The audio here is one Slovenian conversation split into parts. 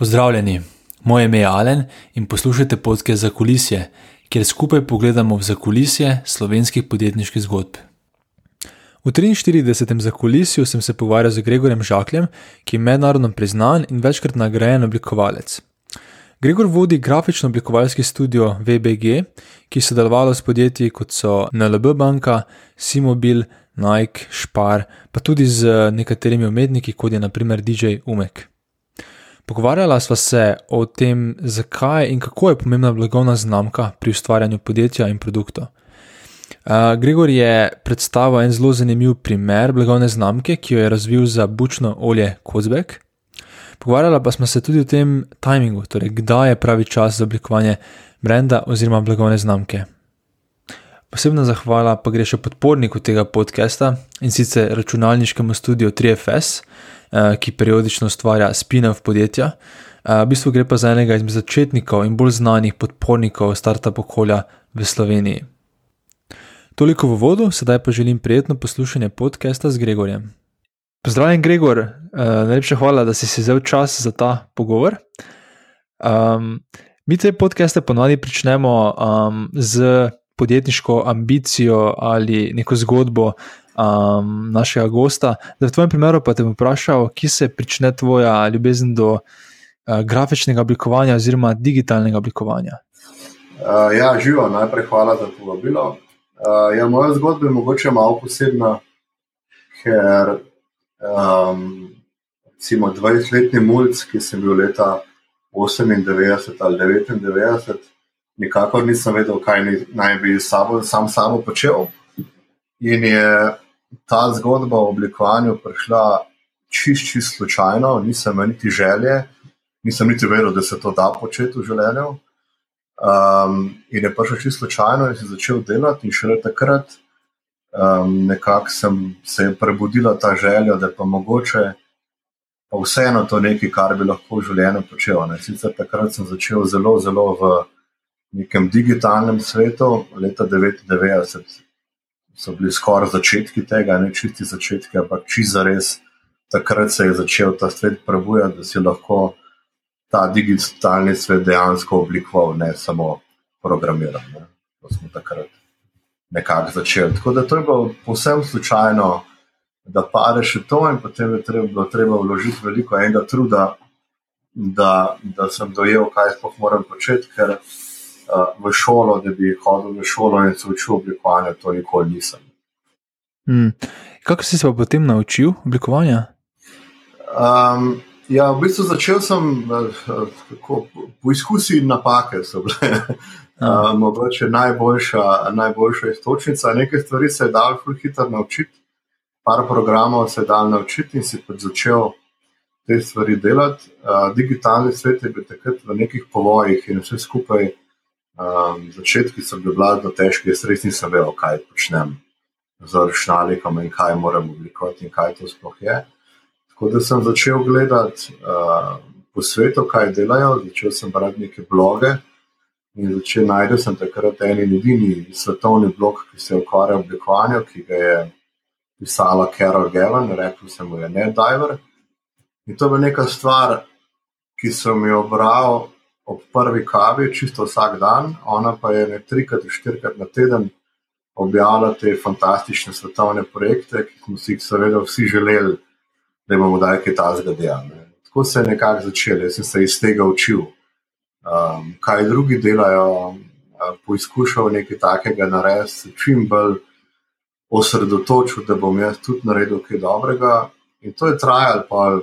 Pozdravljeni, moje ime je Alen in poslušate podke za kulisje, kjer skupaj pogledamo v zakulisje slovenskih podjetniških zgodb. V 43. zakulisju sem se pogovarjal z Gregorjem Žakljem, ki je mednarodno priznan in večkrat nagrajen oblikovalec. Gregor vodi grafično oblikovalski studio VBG, ki so delovali s podjetji kot so NLB banka, Simobil, Nike, Špar, pa tudi z nekaterimi umetniki, kot je naprimer DJ Umek. Pogovarjala sva se o tem, zakaj in kako je pomembna blagovna znamka pri ustvarjanju podjetja in produktov. Gregor je predstavil en zelo zanimiv primer blagovne znamke, ki jo je razvil za bučno olje Kozbek. Pogovarjala pa smo se tudi o tem timingu, torej kdaj je pravi čas za oblikovanje brenda oziroma blagovne znamke. Posebna zahvala pa gre še podporniku tega podcasta in sicer računalniškemu studiu 3FS, Eh, ki periodično ustvarja spin-off podjetja. Eh, v bistvu gre pa za enega izmed začetnikov in bolj znanih podpornikov startup okolja v Sloveniji. Toliko v vodu, sedaj pa želim prijetno poslušanje podcasta z Gregorjem. Pozdravljen, Gregor, uh, najlepša hvala, da si si vzel čas za ta pogovor. Um, mi te podcaste ponovadi pričnemo um, z podjetniško ambicijo ali neko zgodbo, um, našega gosta. Da v tvojem primeru pa te bom vprašal, kje se prične tvoja ljubezen do uh, grafičnega oblikovanja oziroma digitalnega oblikovanja. Uh, ja, živo, najprej hvala za povabilo. Uh, ja, moja zgodba je mogoče malo posebna, ker um, recimo 20-letni mulj, ki sem bil leta 98 ali 99, nikakor nisem vedel, kaj naj bi sabo, sam samo počel. In je ta zgodba o oblikovanju prišla čist, čist slučajno, nisem imel niti želje, nisem niti vedel, da se to da početi v življenju. Um, in je prišel čist slučajno in sem začel delati, in šele takrat um, sem se prebudila ta želja, da pa mogoče. Pa vseeno to nekaj, kar bi lahko v življenju počel. Ne. Sicer takrat sem začel zelo, zelo v nekem digitalnem svetu, leta 1999, so bili skoraj začetki tega, ne čisti začetki, ampak čisto za res. Takrat se je začel ta svet prebujati, da si lahko ta digitalni svet dejansko oblikoval, ne samo programiral. Ne. To smo takrat nekako začeli. Tako da to je bilo povsem slučajno, da pade še to, in potem je treba, treba vložiti veliko enega truda, da, da sem dojel, kaj sploh moram početi v šolo, da bi hodil v šolo in se učil oblikovanja, to nikoli nisem. Hmm. Kako si se pa potem naučil oblikovanja? Um, ja, v bistvu začel sem tako, po izkusi in napake. Uh, mogoče najboljša, najboljša istočnica. Nekaj stvari se je dal hitro naučiti, par programov se je dal naučiti in si pač začel te stvari delati. Uh, digitalni svet je bil takrat v nekih povojih in vse skupaj Um, začetki so bili blagno težki, jaz res nisem vedel, kaj počnem z računalnikom in kaj moram oblikovati in kaj to sploh je. Tako da sem začel gledati uh, po svetu, kaj delajo, začel sem brati neke bloge in začel najti sem takrat en in edini svetovni blog, ki se ukvarja z oblikovanjem, ki ga je pisala Carol Gavin, rekel sem mu je NetDiver. In to je neka stvar, ki sem jo bral ob prvi kavi, čisto vsak dan, ona pa je ne trikrat, štirikrat na teden objavljala te fantastične svetovne projekte, ki smo si jih seveda vsi želeli, da bomo dali kaj tazga dejanja. Tako se je nekako začelo, jaz sem se iz tega učil. Um, kaj drugi delajo, uh, poizkušal nekaj takega narediti, čim bolj osredotočil, da bom jaz tudi naredil kaj dobrega. In to je trajalo pa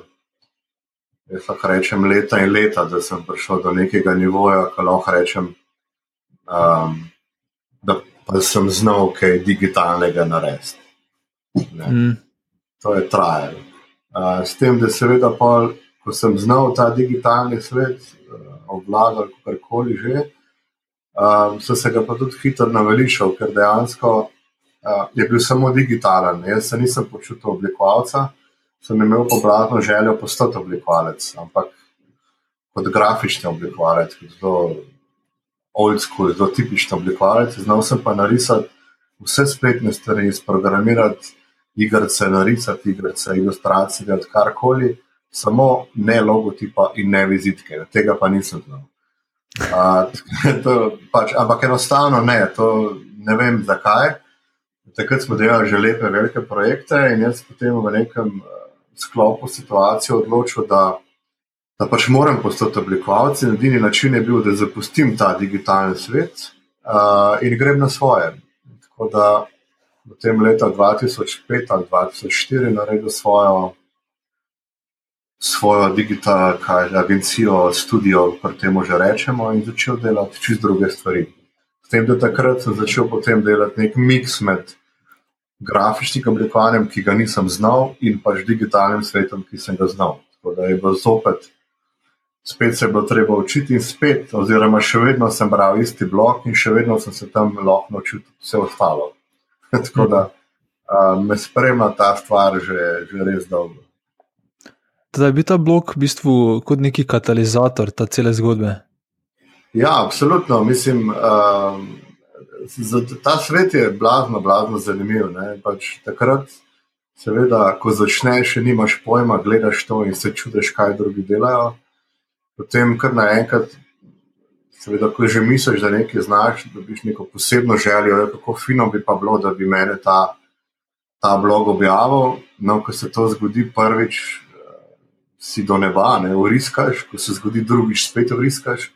jaz lahko rečem, leta in leta, da sem prišel do nekega nivoja, ko lahko rečem, um, da pa sem znal kaj digitalnega narediti. Mm. To je trajalo. Uh, s tem, da seveda, pol, ko sem znal ta digitalni svet uh, obvladati, karkoli že, um, sem se ga pa tudi hitro navelišal, ker dejansko uh, je bil samo digitalen. Jaz se nisem počutil oblikovalca sem imel obratno željo postati oblikovalec, ampak kot grafični oblikovalec, kot zelo old school, zelo tipični oblikovalec. Znal sem pa narisati vse spletne stvari, izprogramirati igrice, narisati igrice, ilustracije, karkoli. samo ne logotipa in ne vizitke, tega pa nisem znal. Uh, pač, ampak enostavno ne, to ne vem zakaj. Takrat smo delali že lepe, velike projekte in jaz potem v nekem sklopu situacije odločil, da, da pač moram postati oblikovalec. In edini način je bil, da zapustim ta digitalni svet uh, in grem na svoje. Tako da v tem letu 2005 ali 2004 naredil svojo svojo digitalno agencijo, studio, kot temu že rečemo, in začel delati čist druge stvari. S tem, da takrat sem začel potem delati nek miks med grafičnim oblikovanjem, ki ga nisem znal, in pač digitalnim svetom, ki sem ga znal. Tako da je bilo zopet, spet se je bilo treba učiti in spet, oziroma še vedno sem bral isti blog in še vedno sem se tam lahko naučil vse ostalo. Tako da uh, me spremlja ta stvar že, že res dolgo. Da je bil ta blok v bistvu kot neki katalizator ta cele zgodbe. Ja, absolutno. Mislim, uh, ta svet je blazno, blazno zanimiv. Pač takrat, seveda, ko začneš, še nimaš pojma, gledaš to in se čudiš, kaj drugi delajo. Potem, kar naenkrat, seveda, ko že misliš, da nekaj znaš, da biš neko posebno željo, kako fino bi pa bilo, da bi mene ta, ta blog objavil. No, ko se to zgodi prvič, si do neba, ne uriskaš, ko se zgodi drugič, spet uriskaš.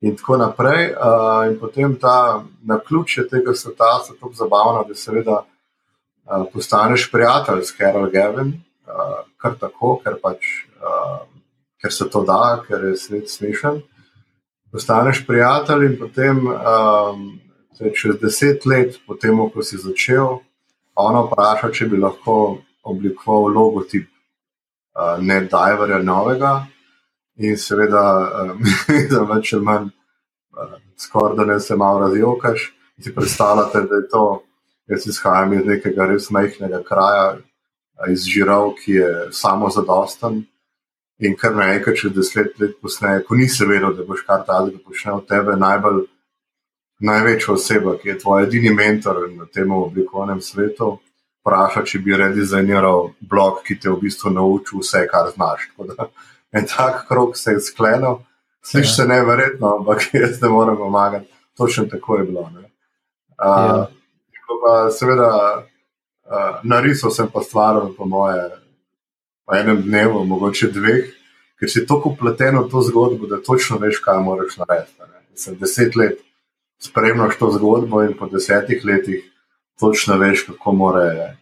In tako naprej. Uh, in potem ta na ključe tega sveta so tako zabavna, da seveda uh, postaneš prijatelj s Carol Gavin, uh, kar tako, ker pač. Uh, Ker se to da, ker je svet smešen. Postaneš prijatelj, in potem, um, čez deset let, potem, ko si začel, ona vpraša, če bi lahko oblikoval logotip ne Diverja novega. In seveda, za več ali manj, skoraj da ne se malo razjokaš. Si predstavljate, da je to, jaz izhajam iz nekega res majhnega kraja, iz Žirav, ki je samo zadosten. In kar naenkrat, če deset let posneje, ko nisi vedel, da boš kar ta zdaj počel tebe, najbolj, največja oseba, ki je tvoj edini mentor na tem oblikovanem svetu, vpraša, če bi redizajniral blog, ki te v bistvu nauči vse, kar znaš. En tak krok se je sklenil, slišiš ja. se nevrjetno, ampak jaz ne morem pomagati. Točno tako je bilo. Uh, ja. Seveda, uh, narisal sem pa stvar, po moje, v enem dnevu, mogoče dveh, ker si tako upleten v to zgodbo, da točno veš, kaj moraš narediti. Sem deset let spremljal to zgodbo in po desetih letih točno veš, kako more,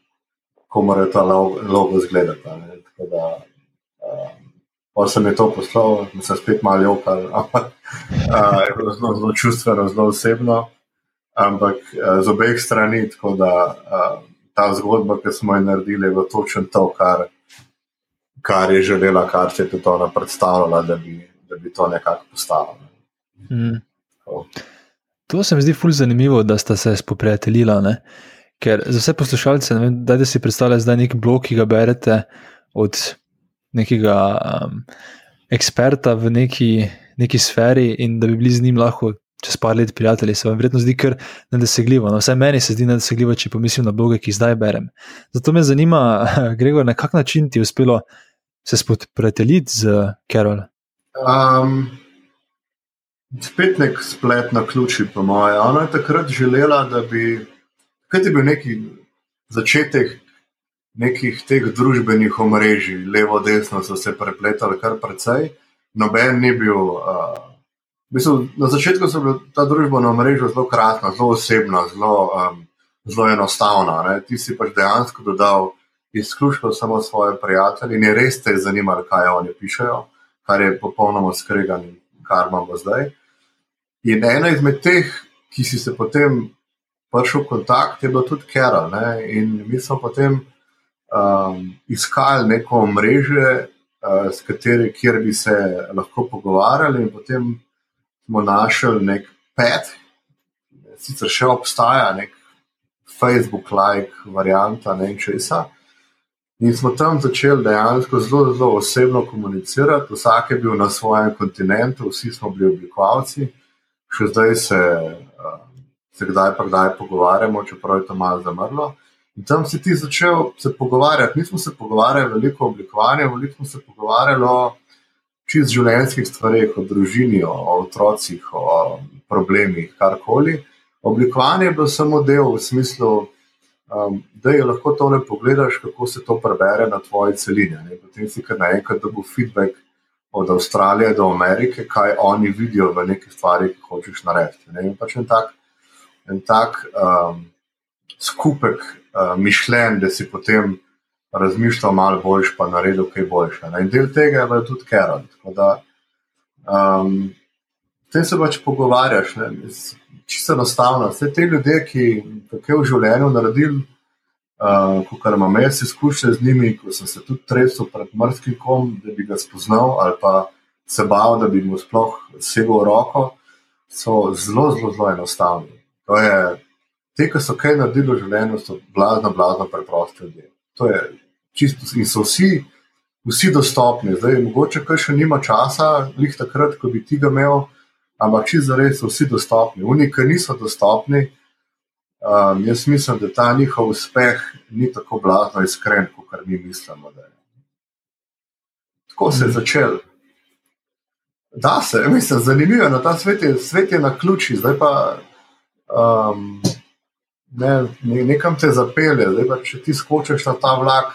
kako more ta logo izgledati. Da, um, sem je to poslal, sem spet malo jokal, ampak uh, zelo, zelo čustveno, zelo osebno, ampak uh, z obeh strani. Tako da uh, ta zgodba, ki smo jo naredili, je točno to, kar, kar je želela, kar se je tudi ona predstavljala, da bi, da bi to nekako postalo. Mm. To se mi zdi fully zanimivo, da sta se spoprijateljila. Ne? Ker za vse poslušalce, da si predstavljate zdaj neki blog, ki ga berete od nekega um, eksperta v neki, neki sferi, in da bi bili z njim lahko čez par let prijatelji, se vam verjetno zdi kar nedosegljivo. No, vsaj meni se zdi nedosegljivo, če pomislim na bloge, ki jih zdaj berem. Zato me zanima, Gregor, na kak način ti je uspelo se spoprijateljiti z Carol? Um, spet nek splet na ključi, po moje. Ona je takrat želela, da bi. Kaj je bil neki začetek nekih teh družbenih omrežij, levo, desno so se prepletali kar precej, noben ni bil. Uh, mislim, na začetku so bila ta družbena omrežja zelo kratka, zelo osebna, zelo, um, zelo enostavna. Ne? Ti si pač dejansko dodal izključno samo svoje prijatelje in je res te zanimalo, kaj oni pišejo, kar je popolnoma skregan, kar imamo zdaj. In ena izmed teh, ki si se potem prišel v kontakt, je bila tudi Kera. In mi smo potem um, iskali neko mreže, uh, s kateri, kjer bi se lahko pogovarjali, in potem smo našli nek pet, sicer še obstaja nek Facebook-like varianta, ne česa. In smo tam začeli dejansko zelo, zelo osebno komunicirati, vsak je bil na svojem kontinentu, vsi smo bili oblikovalci še zdaj se, uh, se kdaj pa kdaj pogovarjamo, čeprav je to malo zamrlo. In tam si ti začel se pogovarjati. Mi smo se pogovarjali veliko o oblikovanju, veliko smo se pogovarjali o čist življenjskih stvareh, o družini, o, o otrocih, o problemih, karkoli. Oblikovanje je bilo samo del v smislu, um, da je lahko to le pogledaš, kako se to prebere na tvoji celini. Ne? Potem si kar naenkrat dobil feedback od Avstralije do Amerike, kaj oni vidijo v nekih stvarih, ki hočeš narediti. Ne? In pač en tak, en tak um, skupek uh, mišljenj, da si potem razmišljal malo boljš, pa naredil kaj boljše. In del tega je tudi Carol. Um, te se pač pogovarjaš, čisto enostavno. Vse te ljudje, ki so v življenju naredili, uh, kot imam jaz izkušnje z njimi, ko sem se tudi tresel pred mrzkim kom, da bi ga spoznal, ali pa se bal, da bi mu sploh segel roko, so zelo, zelo, zelo enostavni. To je, te, ki so kaj naredili v življenju, so blazno, blazno preproste ljudje. To je čisto in so vsi, vsi dostopni. Zdaj, mogoče kaj še nima časa, lih takrat, ko bi ti ga imel, ampak čisto res so vsi dostopni. Oni, ki niso dostopni, um, jaz mislim, da ta njihov uspeh ni tako blazno iskren, kot mi mislimo. Tako se je mhm. začel. Da se, mislim, zanimivo je, da ta svet je, svet je na ključi, zdaj pa um, ne, ne, nekam te zapelje, zdaj pa če ti skočiš na ta vlak,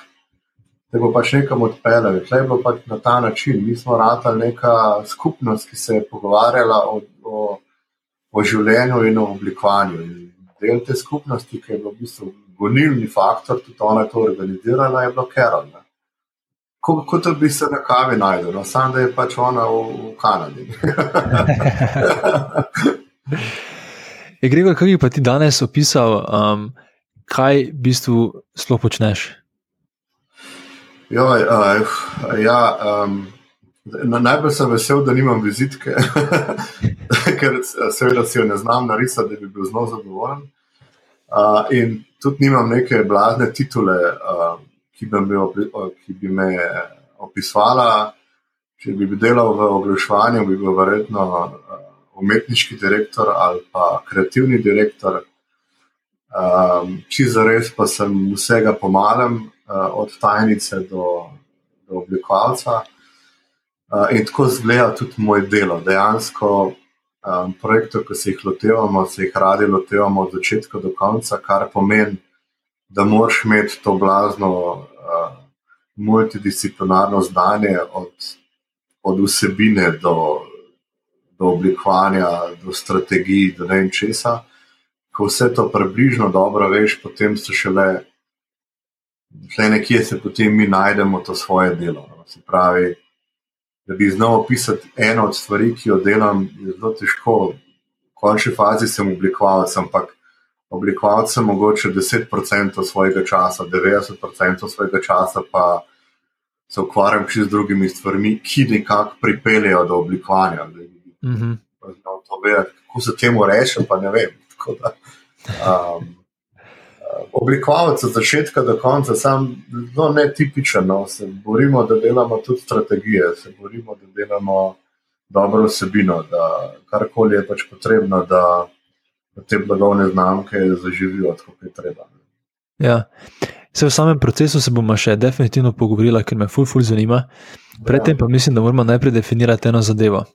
te bo pač nekam odpeljal. Tle je bilo pač na ta način. Mi smo ratali neka skupnost, ki se je pogovarjala o, o, o življenju in o oblikovanju. In del te skupnosti, ki je bil v bistvu gonilni faktor, tudi ona je to organizirala, je bilo Kerala. Kot, kot da bi se na kavi najdel, no, samo da je pač ona v, v Kanadi. je Gregor, kaj bi pa ti danes opisal, um, kaj v bistvu sploh počneš? Joj, uh, ja, um, najbolj sem vesel, da nimam vizitke, ker seveda si jo ne znam narisati, da bi bil zelo zadovoljen. Uh, in tudi nimam neke blazne titule, uh, ki, bi me, ki bi me opisovala. Če bi delal v oglaševanju, bi bil verjetno umetniški direktor ali pa kreativni direktor. Um, Če za res pa sem vsega pomalem, uh, od tajnice do, do oblikovalca. Uh, in tako zgleda tudi moje delo. Dejansko um, projektov, ki se jih lotevamo, se jih radi lotevamo od začetka do konca, kar pomeni, da moraš imeti to blazno uh, multidisciplinarno znanje od, od vsebine do, do oblikovanja, do strategij, do ne vem česa ko vse to približno dobro veš, potem se šele, tle nekje se potem mi najdemo to svoje delo. No. Se pravi, da bi znal opisati eno od stvari, ki jo delam, je zelo težko. V končni fazi sem oblikovalec, ampak oblikovalec sem mogoče 10% svojega časa, 90% svojega časa pa. Se ukvarjam še z drugimi stvarmi, ki nekako pripeljejo do oblikovanja. Mm -hmm. Kako se temu reče, pa ne vem. Da, um, oblikovalec od začetka do konca, sam zelo netipičen. No, se borimo, da delamo tudi strategije, se borimo, da delamo dobro vsebino, da karkoli je pač potrebno, da te blagovne znamke zaživijo, kot je treba. Ja. Se v samem procesu se bomo še definitivno pogovorili, ker me ful, ful zanima. Predtem pa mislim, da moramo najprej definirati eno zadevo.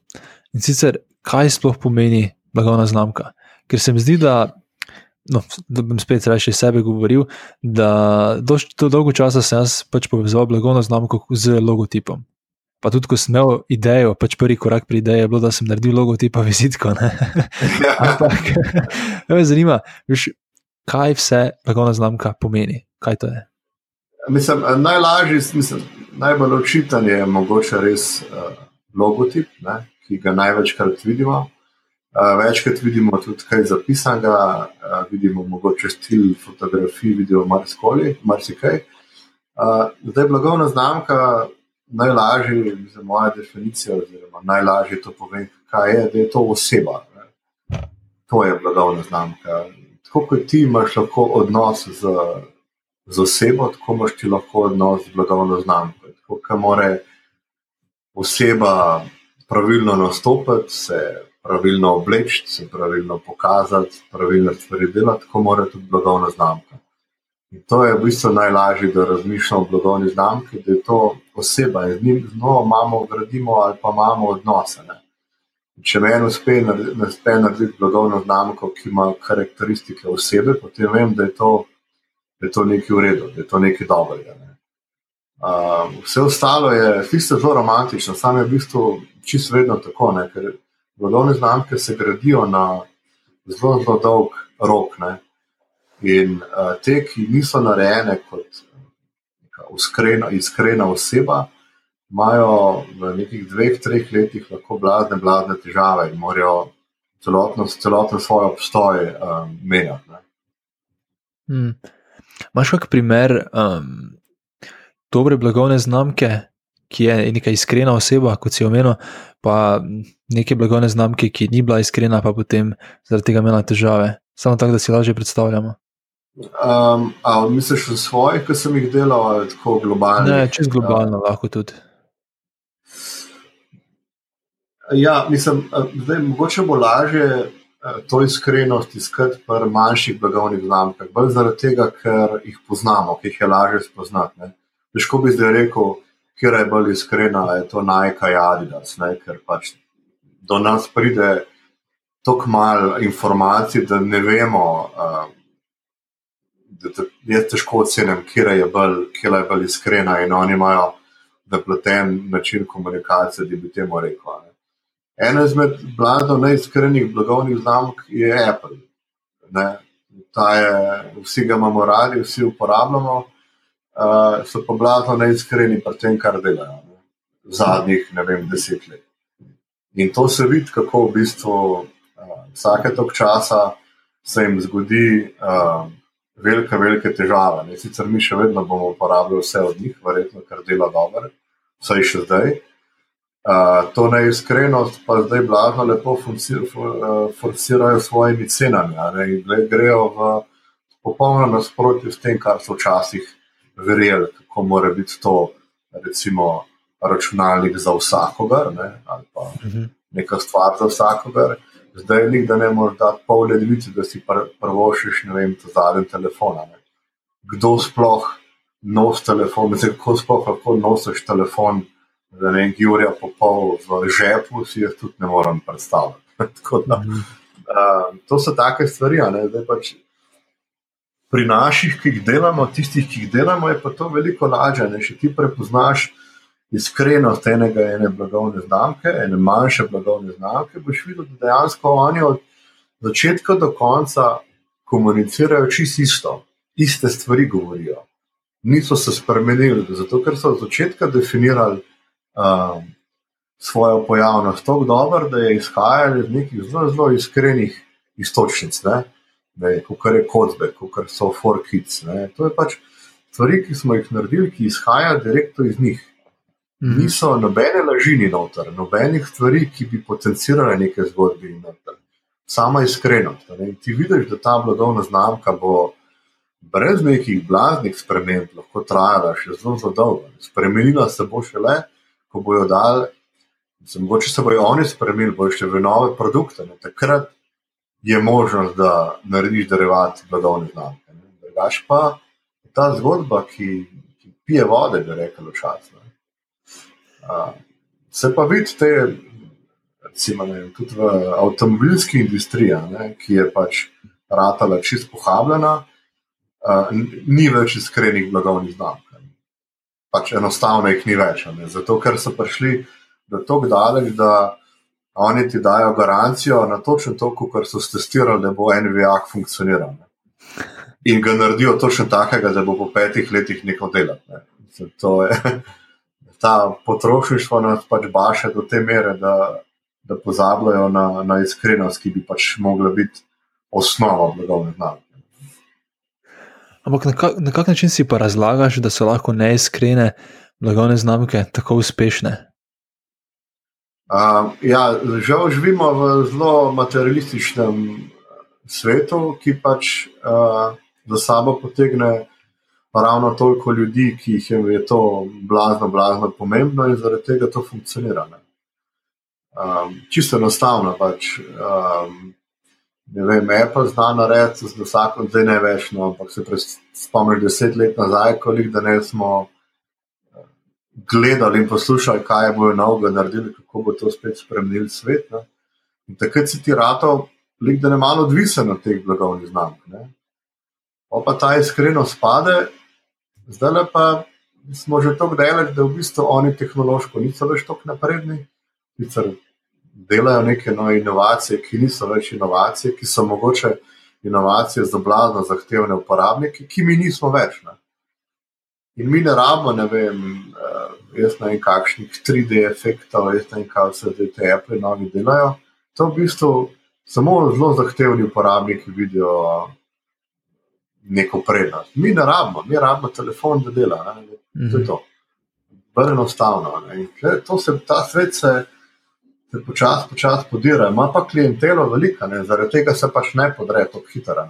In sicer, kaj sploh pomeni blagovna znamka ker se mi zdi, da, no, da bom spet reči sebe govoril, da do dolgo časa sem jaz pač povezal blagovno znamko z logotipom. Pa tudi, ko sem imel idejo, pač prvi korak pri ideji je bilo, da sem naredil logotip, vizitko. Ampak, me zanima, veš, kaj vse blagovna znamka pomeni, kaj to je. Mislim, najlažji, mislim, najbolj očiten je mogoče res uh, logotip, ne, ki ga največkrat vidimo. Večkrat vidimo tudi kaj zapisanega, vidimo mogoče stil fotografij, vidimo marsikaj. Zdaj, blagovna znamka, najlažje, za moja definicija, oziroma najlažje to povem, kaj je, da je to oseba. Ne. To je blagovna znamka. Tako kot ti imaš lahko odnos z, z osebo, tako imaš ti lahko odnos z blagovno znamko. Tako kot mora oseba pravilno nastopiti, se pravilno obleči, se pravilno pokazati, pravilno stvari delati, tako mora tudi blagovna znamka. In to je v bistvu najlažje, da razmišljamo o blagovni znamki, da je to oseba in z njim znova imamo, gradimo ali pa imamo odnose. Ne. Če meni uspe, uspe narediti blagovno znamko, ki ima karakteristike osebe, potem vem, da je to, da je to nekaj v redu, da je to nekaj dobrega. Ne. Uh, vse ostalo je fizično zelo romantično, samo je v bistvu čisto vedno tako, ne, ker blagovne znamke se gradijo na zelo, zelo dolg rok. Ne. In uh, te, ki niso narejene kot uskrena, iskrena oseba, imajo v nekih dveh, treh letih lahko blazne, blazne težave in morajo celotno, celotno svoj obstoj um, menjati. Hmm. Máš kak primer um, dobre blagovne znamke, ki je neka iskrena oseba, kot si omenil, pa neke blagovne znamke, ki ni bila iskrena, pa potem zaradi tega imela težave. Samo tako, da si lažje predstavljamo. Um, ali misliš o svojih, ki sem jih delal, ali tako globalno? Ne, čez globalno lahko tudi. Ja, mislim, da je mogoče bo lažje to iskrenost iskati pri manjših blagovnih znamkah, bolj zaradi tega, ker jih poznamo, ki jih je lažje spoznati. Težko bi zdaj rekel, kje je bolj iskrena, je to Nike, Adidas, ne? ker pač do nas pride toliko malo informacij, da ne vemo. Uh, da je težko oceniti, kje je bolj, kje je bolj iskrena in oni imajo zapleten način komunikacije, da bi temu rekel. Ne. Ena izmed blazno neiskrenih blagovnih znamk je Apple. Ne. Ta je, vsi ga imamo radi, vsi uporabljamo, uh, so pa blazno neiskreni pri tem, kar delajo. Ne. Zadnjih, ne vem, deset let. In to se vidi, kako v bistvu uh, vsake tok časa se jim zgodi. Uh, velike, velike težave. Ne? Sicer mi še vedno bomo uporabljali vse od njih, verjetno, kar dela dobro, vsaj še zdaj. Uh, to neiskrenost pa zdaj blagno lepo forcirajo s svojimi cenami. Grejo v popolno nasprotju s tem, kar so včasih verjeli, kako mora biti to, recimo, računalnik za vsakogar ne? ali pa mhm. neka stvar za vsakogar. Zdaj je nek, da ne moreš dati pol ledvice, da si pr prvošiš, ne vem, to zadnji telefon. Ne. Kdo sploh nosi telefon, zdaj kako sploh lahko nosiš telefon, da ne vem, Jurija popol v žepu, si jaz tudi ne morem predstavljati. da, uh, to so take stvari, ne, zdaj pač. Pri naših, ki jih delamo, tistih, ki jih delamo, je pa to veliko lažje. Če ti prepoznaš, iskrenost enega ene blagovne znamke, ene manjše blagovne znamke, boš videl, da dejansko oni od začetka do konca komunicirajo čisto isto, iste stvari govorijo. Niso se spremenili, zato ker so od začetka definirali um, svojo pojavnost tako dobro, da je izhajalo iz nekih zelo, zelo iskrenih istočnic, kot je Kozbe, kot so Forkids. To je pač stvari, ki smo jih naredili, ki izhajajo direktno iz njih. -hmm. Niso nobene lažini noter, nobenih stvari, ki bi potencirale neke zgodbe in noter. Sama iskrenost. Ti vidiš, da ta blagovna znamka bo brez nekih blaznih sprememb lahko trajala še zelo, zelo dolgo. Spremenila se bo šele, ko bojo dal. Mogoče se bojo oni spremenili, bojo še v nove produkte. Ne? Takrat je možnost, da narediš derivat blagovne znamke. Drugač pa ta zgodba, ki, ki pije vode, bi rekel, včasih. Se pa vidi, te, recimo, ne, tudi v avtomobilski industriji, ki je pač ratala čist pohabljena, uh, ni več iskrenih blagovnih znamk. Pač enostavno jih ni več. Ne, zato, ker so prišli do tako daleč, da oni ti dajo garancijo na točno to, kar so testirali, da bo NVA funkcioniral. Ne. In ga naredijo točno takega, da bo po petih letih nekaj delati. Ne. To je ta potrošništvo nas pač baše do te mere, da, da pozabljajo na, na iskrenost, ki bi pač mogla biti osnova blagovne znamke. Ampak na, kak, na kak način si pa razlagaš, da so lahko neiskrene blagovne znamke tako uspešne? Uh, ja, žal živimo v zelo materialističnem svetu, ki pač uh, za sabo potegne ravno toliko ljudi, ki jih je, je to blazno, blazno pomembno in zaradi tega to funkcionira. Um, čisto enostavno pač. Um, ne vem, Apple zna narediti z vsakom, zdaj ne več, no, ampak se spomniš deset let nazaj, koliko da ne smo eh, gledali in poslušali, kaj bojo novega naredili, kako bo to spet spremenil svet. Ne. In takrat si ti rato, lik da ne malo odvisen od teh blagovnih znamk. Ne. Pa ta iskreno spade, zdaj pa smo že tako daleč, da v bistvu oni tehnološko niso več tako napredni. Sicer delajo neke nove inovacije, ki niso več inovacije, ki so mogoče inovacije za blazno zahtevne uporabnike, ki mi nismo več. Ne. In mi ne rabimo, ne vem, uh, jaz ne vem, kakšnih 3D efektov, jaz ne vem, kaj vse te, te Apple novi delajo. To v bistvu samo zelo zahtevni uporabniki vidijo neko prednost. Mi ne rabimo, mi rabimo telefon, da dela. Ne. To je to. Bolj enostavno. To se, ta svet se se počasi počas podira, ima pa klientelo velika, ne? zaradi tega se pač ne podre tako hitro.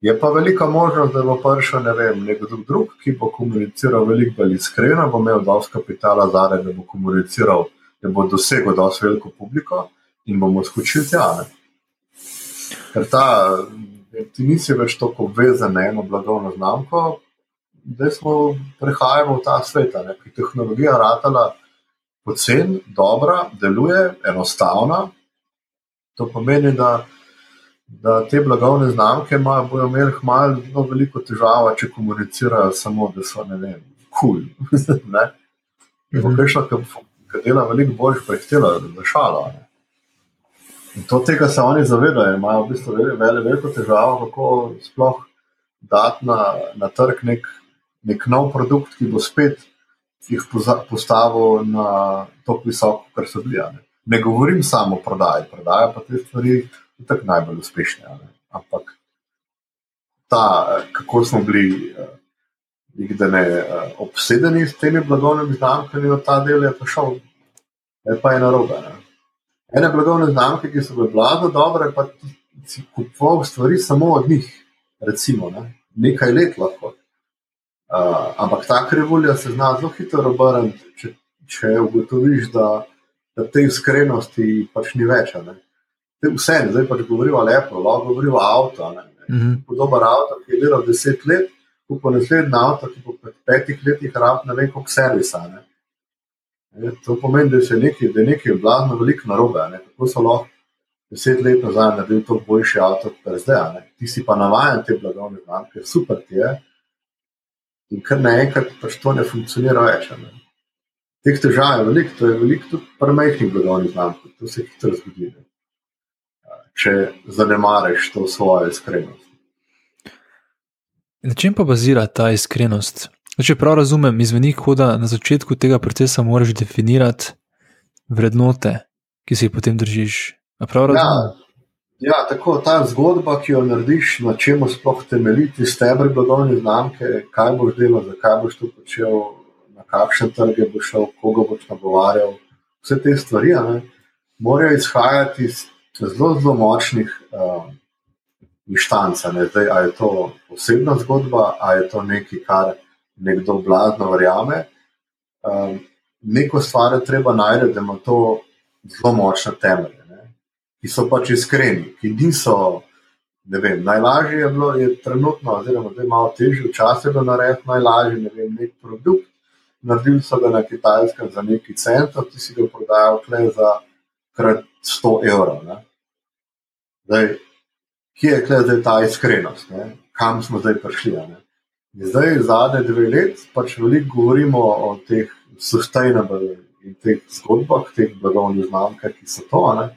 Je pa velika možnost, da bo prišel ne vem, nekdo drug, ki bo komuniciral veliko bolj iskreno, bo imel dovolj kapitala zadaj, da bo komuniciral, da bo dosegel dovolj veliko publiko in bomo skočili tja. Ne? Ker ta, ti nisi več tako vezan na eno blagovno znamko, da smo prehajali v ta svet, ki je tehnologija ratala pocen, dobra, deluje, enostavna. To pomeni, da, da te blagovne znamke imajo, bojo imeli malo no, veliko težava, če komunicirajo samo, da so ne vem, kul. Cool, ne? Kaj šlo, ki dela veliko bolj, pa jih dela, da šala. Ne? In to tega se oni zavedajo, imajo v bistvu veliko, veliko težavo, kako sploh dati na, na trg nek, nek nov produkt, ki bo spet jih postavil na tako visoko, kar so bili. Ne. ne govorim samo o prodaji, prodaja pa te stvari tako najbolj uspešne. Ne. Ampak ta, kako smo bili uh, ne, uh, obsedeni s temi blagovnimi znamkami, od ta del je prišel, je pa je narobe. Ne. Ene blagovne znamke, ki so bile blago dobre, pa si kupoval stvari samo od njih, recimo, ne. nekaj let lahko. Uh, ampak ta krivulja se zna zelo hitro obrniti, če, če ugotoviš, da, da te iskrenosti pač ni več. Vse, zdaj pač govorijo o lepo, lahko govorijo o avtu. Mm -hmm. Podoben avto, ki je delal deset let, pa naslednji avto, ki po petih letih rabi ne vem koliko servisa. Ne? Ne, to pomeni, da je nekaj, da je nekaj blazno veliko narobe. Ne? Kako so lahko deset let nazaj naredili to boljši avto, kot zdaj. Ti si pa navaden te blagovne znamke, super ti je in kar naenkrat pač to ne funkcionira več. Ne. Teh težav je veliko, to je veliko tudi pri majhnih blagovnih znamkah, to se hitro zgodi. Ne. Če zanemariš to svojo iskrenost. Na čem pa bazira ta iskrenost? Če prav razumem, izveni, da na začetku tega procesa moraš definirati vrednote, ki se jih potem držiš. Prav razumem? Ja, Ja, tako ta zgodba, ki jo narediš, na čemu sploh temeljiti, stebri blagovne znamke, kaj boš delal, zakaj boš to počel, na kakšne trge boš šel, koga boš nagovarjal. Vse te stvari ne, morajo izhajati iz zelo, zelo močnih uh, inštanc. Ne. Zdaj, a je to osebna zgodba, a je to nekaj, kar nekdo blazno verjame. Um, neko stvar je treba najti, da ima to zelo močne temelje ki so pač iskreni, ki niso. Vem, najlažje je bilo, je trenutno, oziroma da je malo težje, včasih je bilo narediti najlažje, ne vem, nek produkt. Naredili so ga na kitajskem za neki cent, ti si ga prodajal za krat 100 evrov. Zdaj, kje je zdaj ta iskrenost, ne? kam smo zdaj prišli? Zdaj, zadnje dve let, pač veliko govorimo o teh sustainable in teh zgodbah, teh blagovnih znamkah, ki so to. Ne?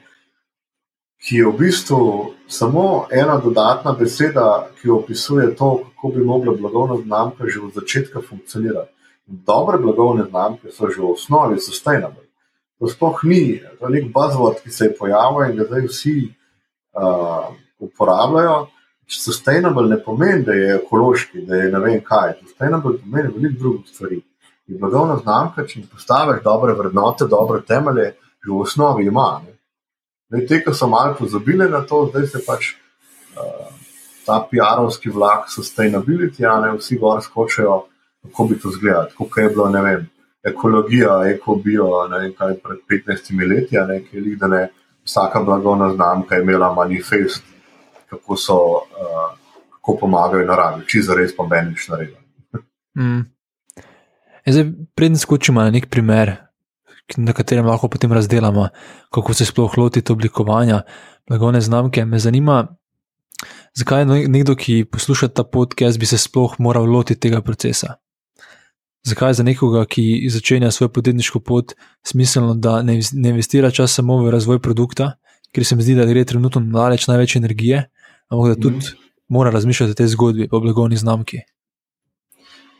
ki je v bistvu samo ena dodatna beseda, ki opisuje to, kako bi mogla blagovna znamka že od začetka funkcionirati. Dobre blagovne znamke so že v osnovi sustainable. To sploh ni, to je nek buzzword, ki se je pojavil in ga zdaj vsi uh, uporabljajo. Sustainable ne pomeni, da je ekološki, da je ne vem kaj. Sustainable pomeni veliko drugih stvari. In blagovna znamka, če postaviš dobre vrednote, dobre temelje, že v osnovi ima. Ne? Zdaj, te, ki so malo pozabili na to, zdaj se pač uh, ta PR-ovski vlak, sustainability, a ne vsi gor skočijo, kako bi to izgledalo, kako je bilo, ne vem, ekologija, ekobio, ne vem kaj pred 15 leti, a ne, lik, da ne vsaka blagovna znamka imela manifest kako so, uh, kako pomagajo naravi, če za res pa meni nič narediti. Mm. Zdaj, prednji skočimo na nek primer, na katerem lahko potem razdelamo, kako se sploh lotiti oblikovanja blagovne znamke. Me zanima, zakaj je nekdo, ki posluša ta podcast, bi se sploh moral lotiti tega procesa. Zakaj je za nekoga, ki začenja svojo podjetniško pot, smiselno, da ne investira čas samo v razvoj produkta, ker se mi zdi, da gre trenutno daleč največ energije, ampak da tudi mm. mora razmišljati o tej zgodbi, o blagovni znamki.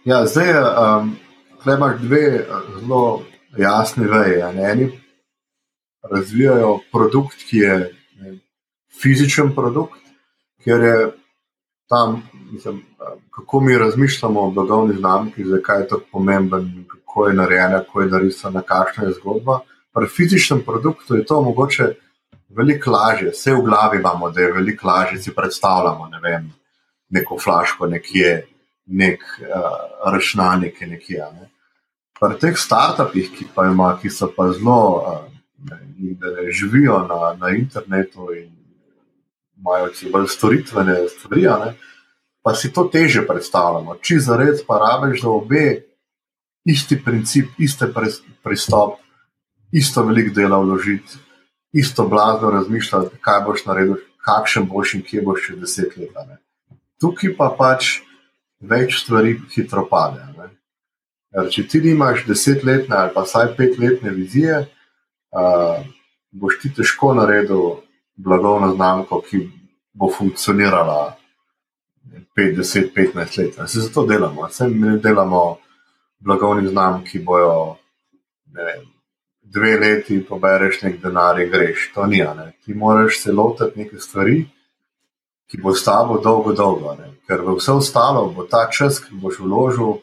Ja, zdaj je. Um... Tukaj imaš dve eh, zelo jasni veji. Eni razvijajo produkt, ki je ne, fizičen produkt, ker je tam, mislim, kako mi razmišljamo o blagovni znamki, zakaj je to pomemben, kako je narejena, kako je narisana, kakšna je zgodba. Pri fizičnem produktu je to mogoče veliko lažje, vse v glavi imamo, da je veliko lažje si predstavljamo ne neko flaško nekje. Nek uh, je nekje. Ne pri teh startupih, ki, ima, ki so pa zelo, da ne živijo na, na internetu in imajo bolj storitvene stvari, ne, pa si to teže predstavljamo. Če za res pa rabiš, da obe isti princip, isti pristop, isto veliko dela vložiti, isto blazno razmišljati, kaj boš naredil, kakšen boš in kje boš še deset let. Ne. Tukaj pa pač več stvari hitro pade. Ker če ti imaš desetletne ali pa vsaj petletne vizije, uh, boš ti težko naredil blagovno znamko, ki bo funkcionirala 5, 10, 15 let. Se zato delamo. Se mi delamo blagovni znamki, ki bojo vem, dve leti, pobereš nek denar in greš. To ni. Ne. Ti moraš se lotiti neke stvari. Ki bo s tabo dolgo, dolgo, ne? ker v vse ostalo bo ta čas, ki boš vložil,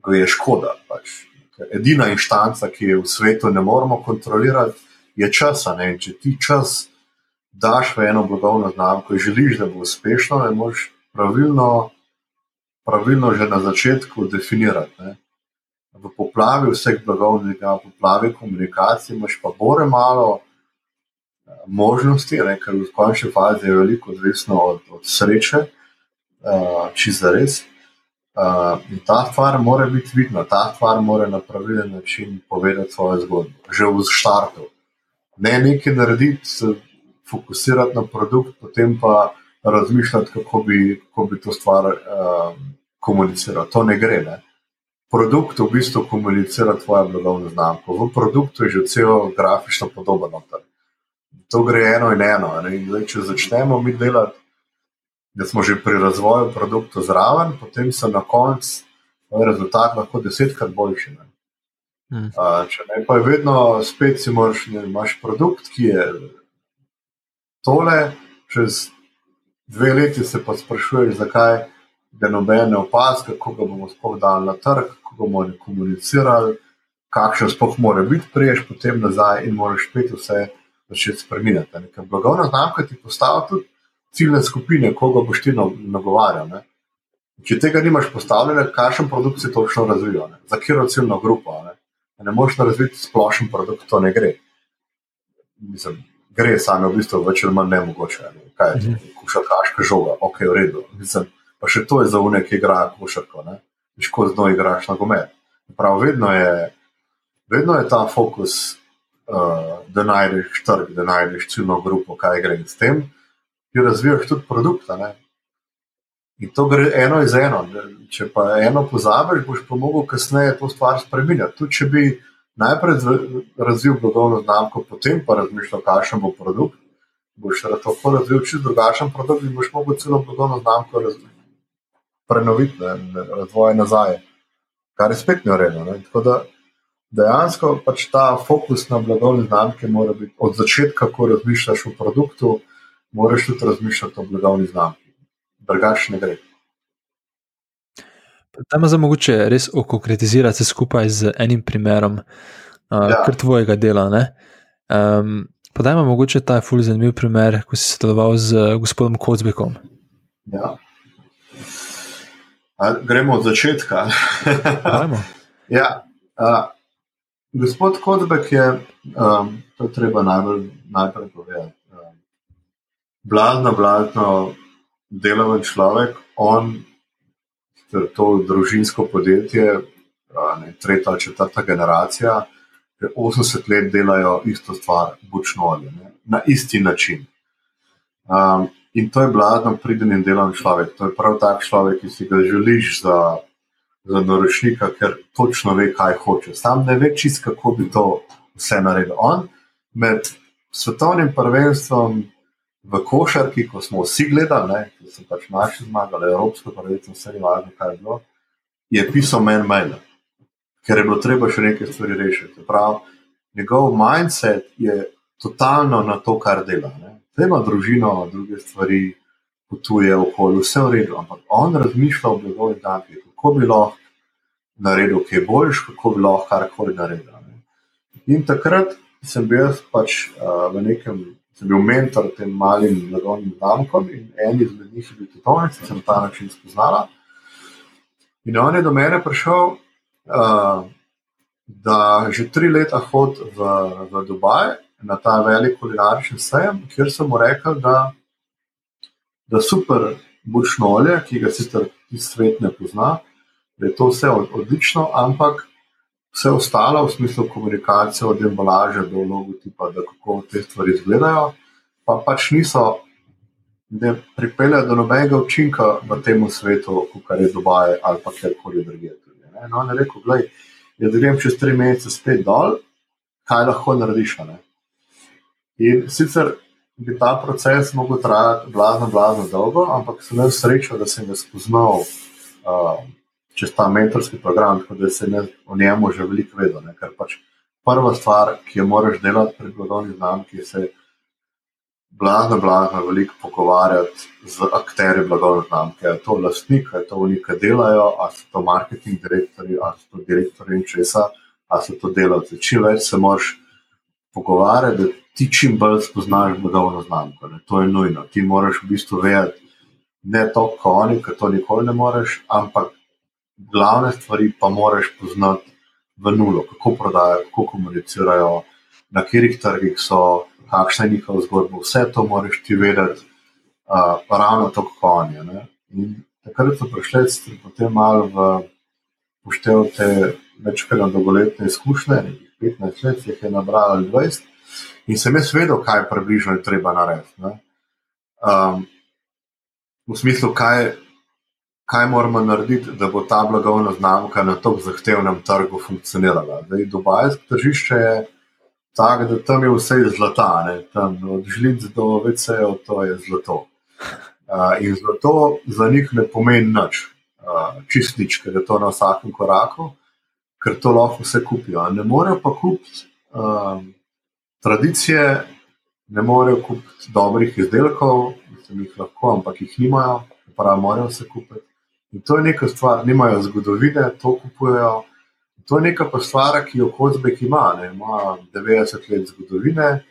ko je škoda. Pač. Edina inštanca, ki jo v svetu ne moremo kontrolirati, je čas. Če ti čas daš v eno blagovno znamko in želiš, da bo uspešno, ne moreš pravilno, pravilno že na začetku definirati. Ne. V poplavi vseh blagovnih, v poplavi komunikacije, imaš pa bore malo eh, možnosti, ne, ker v končni fazi je veliko odvisno od, od sreče, uh, či za res. Uh, in ta stvar mora biti vidna, ta stvar mora na pravilen način povedati svojo zgodbo, že v štartu. Ne nekaj narediti, fokusirati na produkt, potem pa razmišljati, kako bi, kako bi to stvar uh, komuniciral. To ne gre. Ne? Produkt v bistvu komunicira tvoje blagovne znamke. V produktu je že cel grafično podoben. To gre eno in eno. In zdaj, če začnemo mi delati da smo že pri razvoju produkta zraven, potem so na koncu rezultat lahko desetkrat boljši. Ne? Hmm. Uh, če ne, pa je vedno spet, si moraš, ne, imaš produkt, ki je tole, čez dve leti se pa sprašuješ, zakaj ga noben ne opazuje, kako ga bomo sploh dali na trg, kako bomo komunicirali, kakšen sploh mora biti, priješ potem nazaj in moraš spet vse začeti spremenjati. Blagovna znamka ti postavlja tudi ciljne skupine, koga boš ti nagovarjal. Ne? Če tega nimaš postavljeno, kakšen produkt si točno razvijal, ne? za katero ciljno grupo. Ne, ne moreš razviti splošen produkt, to ne gre. Mislim, gre samo v bistvu več ali manj ne mogoče. Ne? Kaj je to, mhm. Košarkaška žoga, ok, v redu. Mislim, pa še to je za unek, ki igrajo košarko, veš, ko zdaj igraš na gomet. Prav, vedno je, vedno je ta fokus, uh, da najdeš trg, da najdeš ciljno grupo, kaj gre s tem ti razvijaš tudi produkt. In to gre eno iz eno. Če pa eno pozabiš, boš pa mogel kasneje to stvar spremeniti. Tudi če bi najprej razvil blagovno znamko, potem pa razmišljal, kakšen bo produkt, boš lahko razvil čisto drugačen produkt in boš mogel celo blagovno znamko prenoviti, ne, razvoj nazaj, kar je spet neurejeno. Tako da dejansko pač ta fokus na blagovne znamke mora biti od začetka, ko razmišljaš o produktu moraš tudi razmišljati o blagovni znamki. Drugače ne gre. Tam je mogoče res okonkretizirati se skupaj z enim primerom, uh, ja. kar tvojega dela. Um, Podaj mi mogoče ta fulj zanimiv primer, ko si sodeloval z gospodom Kozbekom. Ja. A, gremo od začetka. ja, a, gospod Kozbek je, um, to treba najbolj, najprej povedati blazno, blazno deloven človek, on, to družinsko podjetje, ne, tretja ali četrta generacija, ki 80 let delajo isto stvar, bučno ali ne, na isti način. Um, in to je blazno priden in deloven človek. To je prav tak človek, ki si ga želiš za, za naročnika, ker točno ve, kaj hoče. Sam ne ve čist, kako bi to vse naredil. On med svetovnim prvenstvom v košarki, ko smo vsi gledali, ne, ko so pač naši zmagali, Evropsko prvenstvo, vse je važno, kaj je bilo, je pisal meni mail, ker je bilo treba še nekaj stvari rešiti. Prav, njegov mindset je totalno na to, kar dela. Zdaj ima družino, druge stvari, potuje okoli, vse v redu, ampak on razmišlja o njegovih danih, kako bi lahko naredil kaj boljš, kako bi lahko karkoli naredil. Ne. In takrat sem bil pač uh, v nekem sem bil mentor tem malim blagovnim znamkom in en izmed njih je bil tudi on, ki sem ta način spoznala. In on je do mene prišel, uh, da že tri leta hodi v, v Dubaj na ta velik kulinarični sejem, kjer sem mu rekel, da, da super bučno olje, ki ga sicer svet ne pozna, da je to vse odlično, ampak vse ostalo, v smislu komunikacije, od embalaže do logotipa, da kako te stvari izgledajo, pa pač niso, da pripeljejo do nobenega učinka v tem svetu, kot je Dubaj ali pa kjerkoli drugje. No, on je rekel, da jaz grem čez tri mesece spet dol, kaj lahko narediš. In sicer bi ta proces lahko trajal blazno, blazno dolgo, ampak sem imel srečo, da sem ga spoznal. Uh, čez ta mentorski program, tako da se ne o njemu že veliko vedo. Ne? Ker pač prva stvar, ki jo moraš delati pri blagovni znamki, je se blazno, blazno veliko pogovarjati z akteri blagovne znamke. Je to lastnik, je to oni, ki delajo, ali so to marketing direktori, ali so to direktori in česa, ali so to delavci. Čim več se moraš pogovarjati, da ti čim bolj spoznaš blagovno znamko. Ne? To je nujno. Ti moraš v bistvu vedeti. Ne to, kot oni, ki to nikoli ne moreš, ampak glavne stvari pa moraš poznati v nulo, kako prodajajo, kako komunicirajo, na katerih trgih so, kakšna je njihova zgodba. Vse to moraš ti vedeti, uh, ravno tako kot oni. In takrat so prišli potem malo v poštev te večkrat dolgoletne izkušnje, 15 let jih je nabralo 20, in sem jaz vedel, kaj približno je treba narediti. Um, v smislu, kaj kaj moramo narediti, da bo ta blagovna znamka na tako zahtevnem trgu funkcionirala. Zdaj, Dubajsko tržišče je tako, da tam je vse iz zlata, ne? tam od žlic do VC-jev, to je zlato. Uh, in zato za njih ne pomeni nič, uh, čist nič, ker je to na vsakem koraku, ker to lahko vse kupijo. Ne morejo pa kupiti uh, tradicije, ne morejo kupiti dobrih izdelkov, mislim, jih lahko, ampak jih nimajo, pravi, morajo vse kupiti. In to je neka stvar, nimajo zgodovine, to kupujejo. To je neka stvar, ki jo Kozbek ima. Ne? Ima 90 let zgodovine,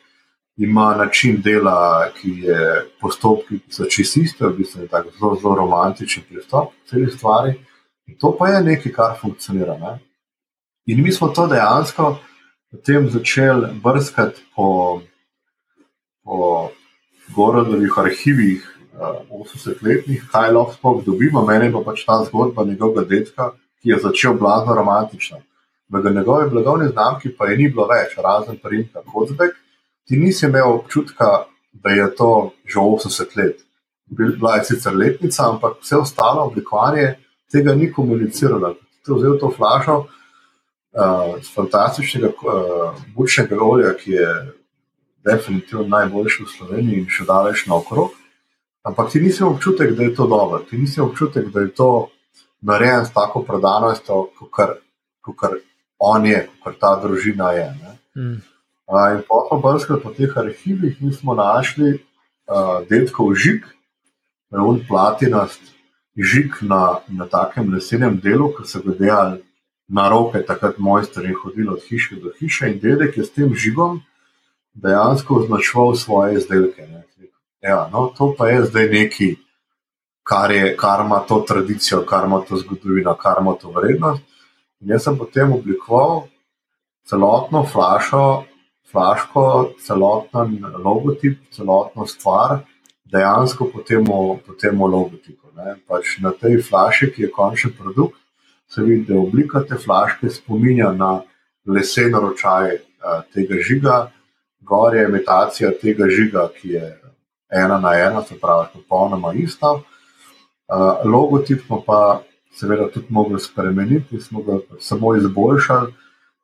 ima način dela, ki je postopki, ki so čisto iste, v bistvu je tako zelo, zelo romantičen pristop k celi stvari. In to pa je nekaj, kar funkcionira. Ne? In mi smo to dejansko potem začeli brskati po, po Gorodovih arhivih, 80-letnih, kaj lahko sploh dobimo. Mene pa pač ta zgodba njegovega detka, ki je začel blazno romantično. V njegovi blagovni znamki pa je ni bilo več, razen primka Kozbek, ti nisi imel občutka, da je to že 80 let. Bila je sicer letnica, ampak vse ostalo oblikovanje tega ni komuniciralo. Ti vzel to flašo uh, z fantastičnega uh, bučnega olja, ki je definitivno najboljši v Sloveniji in še daleč naokrog. Ampak ti nisi občutek, da je to dobro, ti nisi občutek, da je to narejeno s tako prodanostjo, kot on je, kot ta družina je. Mm. Uh, in pa brskati po teh arhivih nismo našli uh, detkov žig, revn platinast, žig na, na takem lesenem delu, ki so ga delali na roke, takrat mojster je hodil od hiše do hiše in dedek je s tem žigom dejansko označeval svoje izdelke. Ne. Ja, no, to pa je zdaj nekaj, kar, je, kar ima to tradicijo, kar ima to zgodovino, kar ima to vrednost. In jaz sem potem oblikoval celotno flašo, flaško, celoten logotip, celotno stvar, dejansko po tem logotipu. Pač na tej flaši, ki je končni produkt, se vidi, da oblika te flaške spominja na lesen ročaj uh, tega žiga, gor je imitacija tega žiga, ki je ena na ena, se pravi, popolnoma ista. Logotip pa seveda tudi mogli spremeniti, smo ga samo izboljšali,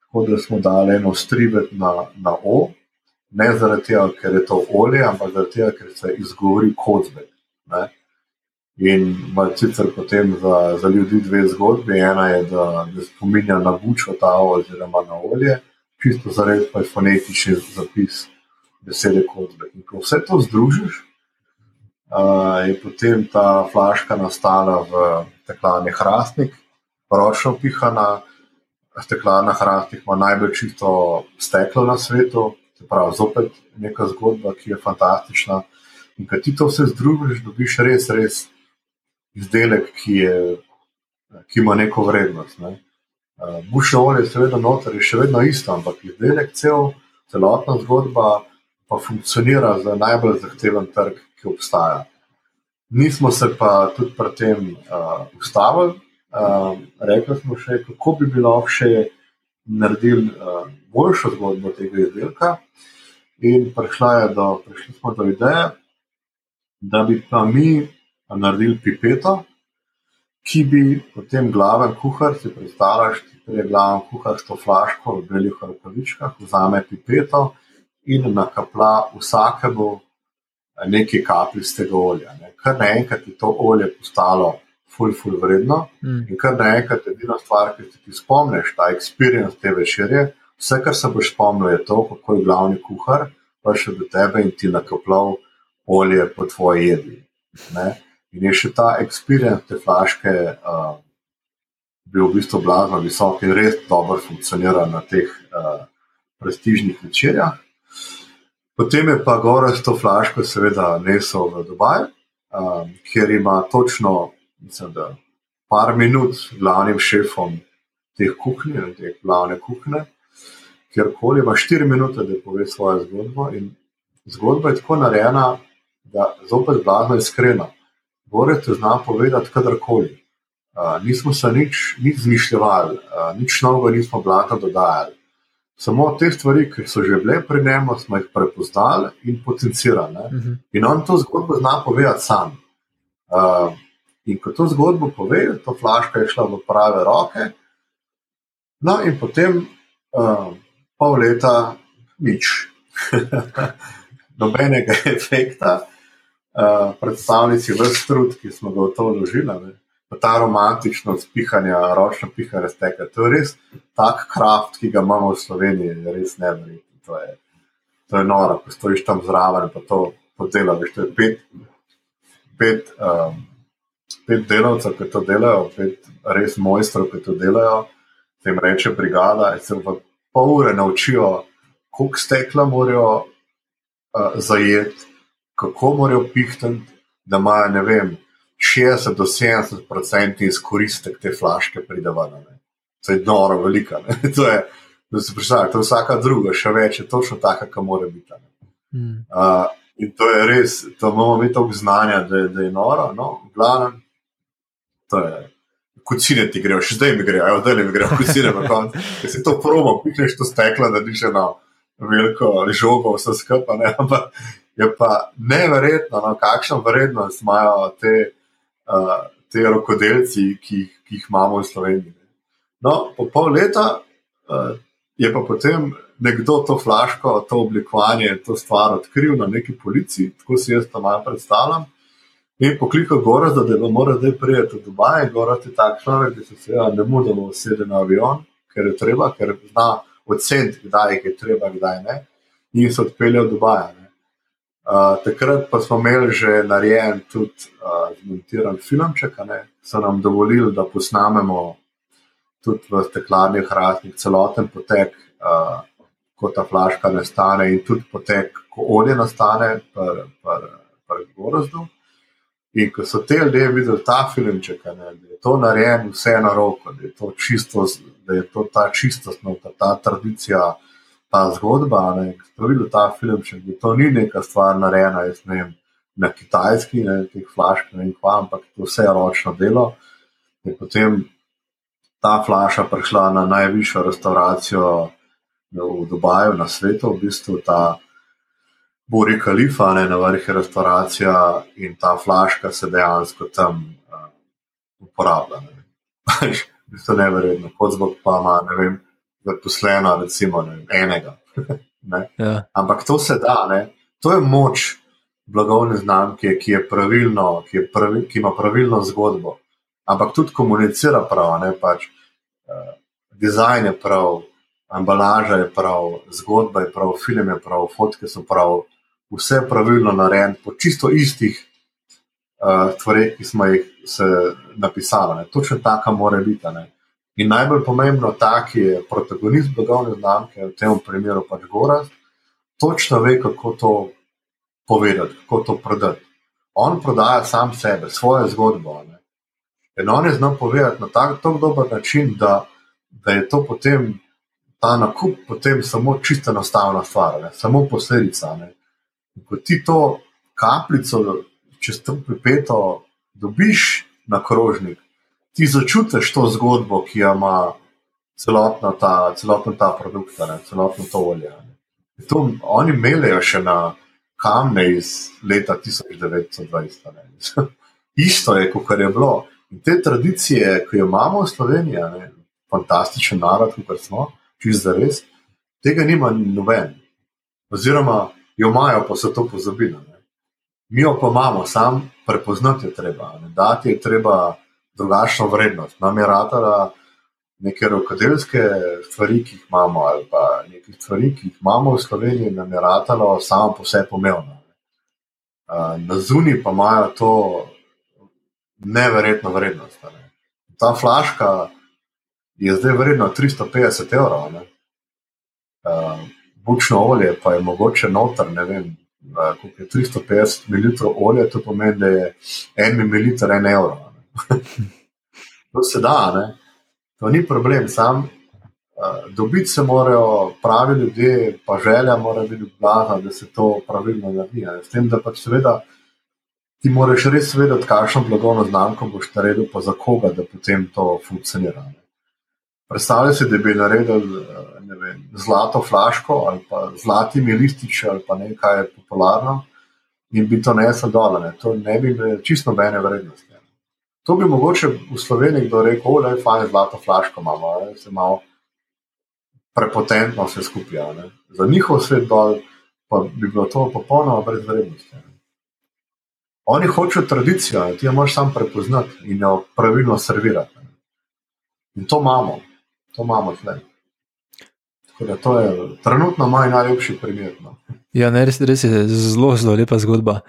tako da smo dali eno strivet na, na O, ne zaradi tega, ker je to olje, ampak zaradi tega, ker se izgovori kozbek. In sicer potem za, za ljudi dve zgodbi. Ena je, da, da spominja na bučo ta oziroma na olje, čisto za res pa je fonetični zapis besede kozbek. In ko vse to združiš, je potem ta flaška nastala v steklarni hrastnik, ročno pihana. Steklarna hrastnik ima najbolj čisto steklo na svetu, se pravi, zopet neka zgodba, ki je fantastična. In ko ti to vse združiš, dobiš res, res izdelek, ki, je, ki ima neko vrednost. Ne. Uh, Bušno olje, seveda, noter je še vedno isto, ampak izdelek, cel, celotna zgodba pa funkcionira za najbolj zahteven trg, ki obstaja. Nismo se pa tudi pri tem uh, ustavili. Uh, rekli smo še, kako bi bilo še naredili uh, boljšo zgodbo tega izdelka. In prišla je do, prišli smo do ideje, da bi pa mi naredili pipeto, ki bi potem glaven kuhar, si predstavljaš, da je glaven kuhar s to flaško v belih rokavičkah, vzame pipeto in nakapla vsakemu nekaj kapljic tega olja. Ne. Kar naenkrat je to olje postalo ful, ful vredno mm. in kar naenkrat je edina stvar, ki ti spomniš, ta experience te večerje. Vse, kar se boš spomnil, je to, kako je glavni kuhar prišel do tebe in ti nakopljal olje po tvoji jedi. Ne. In je še ta experience te flaške uh, bil v bistvu blazno visok in res dobro funkcionira na teh uh, prestižnih večerjah. Potem je pa gore s to flaško, seveda, nesel v Dubaj, um, kjer ima točno, mislim, da par minut z glavnim šefom teh kuhinj, te glavne kuhne, kjerkoli ima štiri minute, da pove svojo zgodbo. In zgodba je tako narejena, da zopet blazno iskrena. Gore te zna povedati kadarkoli. Uh, nismo se nič, nič zmišljali, uh, nič novega nismo blazno dodajali. Samo te stvari, ki so že bile pri njemu, smo jih prepoznali in potencirali. Uh mhm. -huh. In on to zgodbo zna povedati sam. Uh, in ko to zgodbo pove, to flaška je šla v prave roke. No, in potem uh, pol leta nič, nobenega efekta, uh, predstavnici vrst trud, ki smo ga v to vložili ta romantično spihanje, ročno pihanje steka. To je res tak kraft, ki ga imamo v Sloveniji, je res nevreten. To, to je noro, ko stojiš tam zraven in to podelaš. To je pet, pet, um, pet delavcev, ki to delajo, pet res mojstrov, ki to delajo. Tem reče brigada, in se v pol ure naučijo, koliko stekla morajo uh, zajeti, kako morajo pihtati, da imajo ne vem. 60 do 70 odstotkov izkoristek te flaške pridavane. To je noro, velika. To je, da se predstavlja, to je vsaka druga, še več, je točno taka, kot mora biti. Mm. Uh, in to je res, to imamo mi toliko znanja, da, da je noro, no, glavno. To je. Kucine ti grejo, še zdaj mi grejo, zdaj mi grejo, kucine na koncu. Če si to promo, pihneš to steklo, da diš na veliko žogo, vse skupaj. Ampak je pa neverjetno, no, kakšno vrednost imajo te uh, te rokodelci, ki, ki jih imamo v Sloveniji. No, po pol leta uh, je pa potem nekdo to flaško, to oblikovanje, to stvar odkril na neki policiji, tako si jaz to malo predstavljam. In poklikal gora, da je mora zdaj prijeti v Dubaj, gora ti tak človek, da se seveda ne mudamo usede na avion, ker je treba, ker zna oceniti, kdaj je treba, kdaj ne. In se odpelje v Dubaj. Uh, takrat pa smo imeli že narejen tudi uh, zmontiran filmček, ki so nam dovolili, da posnamemo tudi v steklarnih raznih celoten potek, uh, ko ta flaška nastane in tudi potek, ko olje nastane, pri Gorozdu. In ko so te ljudje videli ta filmček, ne, da je to narejeno vse na roko, da je to čisto, da je to ta čistost, ta, ta tradicija ta zgodba, ki ste videli ta film, če to ni neka stvar narejena, jaz ne vem, na kitajski, ne teh flašk, ne vem kva, ampak to vse je ročno delo. Je potem ta flaša prišla na najvišjo restauracijo v Dubaju, na svetu, v bistvu ta Bori Kalifa, ne na vrhu restauracija in ta flaška se dejansko tam uh, uporablja. V bistvu je nevrjetno, kot zbog pa ima, ne vem, zaposleno, recimo, ne, enega. ne. Ja. Ampak to se da, ne. to je moč blagovne znamke, ki, pravilno, ki, pravi, ki ima pravilno zgodbo, ampak tudi komunicira prav, ne pač. Uh, dizajn je prav, embalaža je prav, zgodba je prav, film je prav, fotke so prav, vse je pravilno narejeno, po čisto istih uh, stvareh, ki smo jih napisali. Točno taka mora biti. Ne. In najbolj pomembno, ta, ki je protagonist blagovne znamke, v tem primeru pač Gorast, točno ve, kako to povedati, kako to prodati. On prodaja sam sebe, svojo zgodbo. Ne. In on je znal povedati na tako dober način, da, da je to potem ta nakup potem samo čisto enostavna stvar, ne? samo posledica. Ne? Ko ti to kapljico, če to pripeto, dobiš na krožnik, ti začutiš to zgodbo, ki jo ima celotno ta, celotno ta produkt, ne? celotno to olje. To, oni melejo še na kamne iz leta 1920. Isto je, kot je bilo. In te tradicije, ki jo imamo v Sloveniji, fantastičen narod, kot smo, čist za res, tega nima noben. Oziroma, jo imajo, pa so to pozabili. Ne. Mi jo pa imamo, sam prepoznati je treba, ne. dati je treba drugačno vrednost. Nam je ratala neke rokodelske stvari, ki jih imamo, ali pa nekaj stvari, ki jih imamo v Sloveniji, nam je ratalo samo po sebi pomembno. Na zuni pa imajo to neverjetno vrednost. Ne. Ta flaška, je zdaj vredno 350 evrov. Uh, bučno olje pa je mogoče noter, ne vem, koliko je 350 ml olja, to pomeni, da je 1 ml 1 evro. to se da, ne? to ni problem. Sam uh, dobiti se morajo pravi ljudje, pa želja mora biti blagna, da se to pravilno naredi. S tem, da pač seveda. Ti moraš res vedeti, kakšno blagovno znamko boš naredil, pa za koga, da potem to funkcionira. Ne. Predstavljaj si, da bi naredili vem, zlato flaško ali pa zlatimi lističi ali pa nekaj popularno in bi to nesel dol. Ne. To ne bi imelo čisto nobene vrednosti. Ne. To bi mogoče v Sloveniji kdo rekel, da je fajn zlato flaško, imamo, se malo prepotentno vse skupaj. Ne. Za njihov svet dol pa bi bilo to popolnoma brez vrednosti. Ne. Oni hočejo tradicijo, ti jo moraš sam prepoznati in jo pravilno servirati. In to imamo to imamo tle. To je trenutno moj najljubši primer. No. Ja, ne, res, res je zelo, zelo lepa zgodba.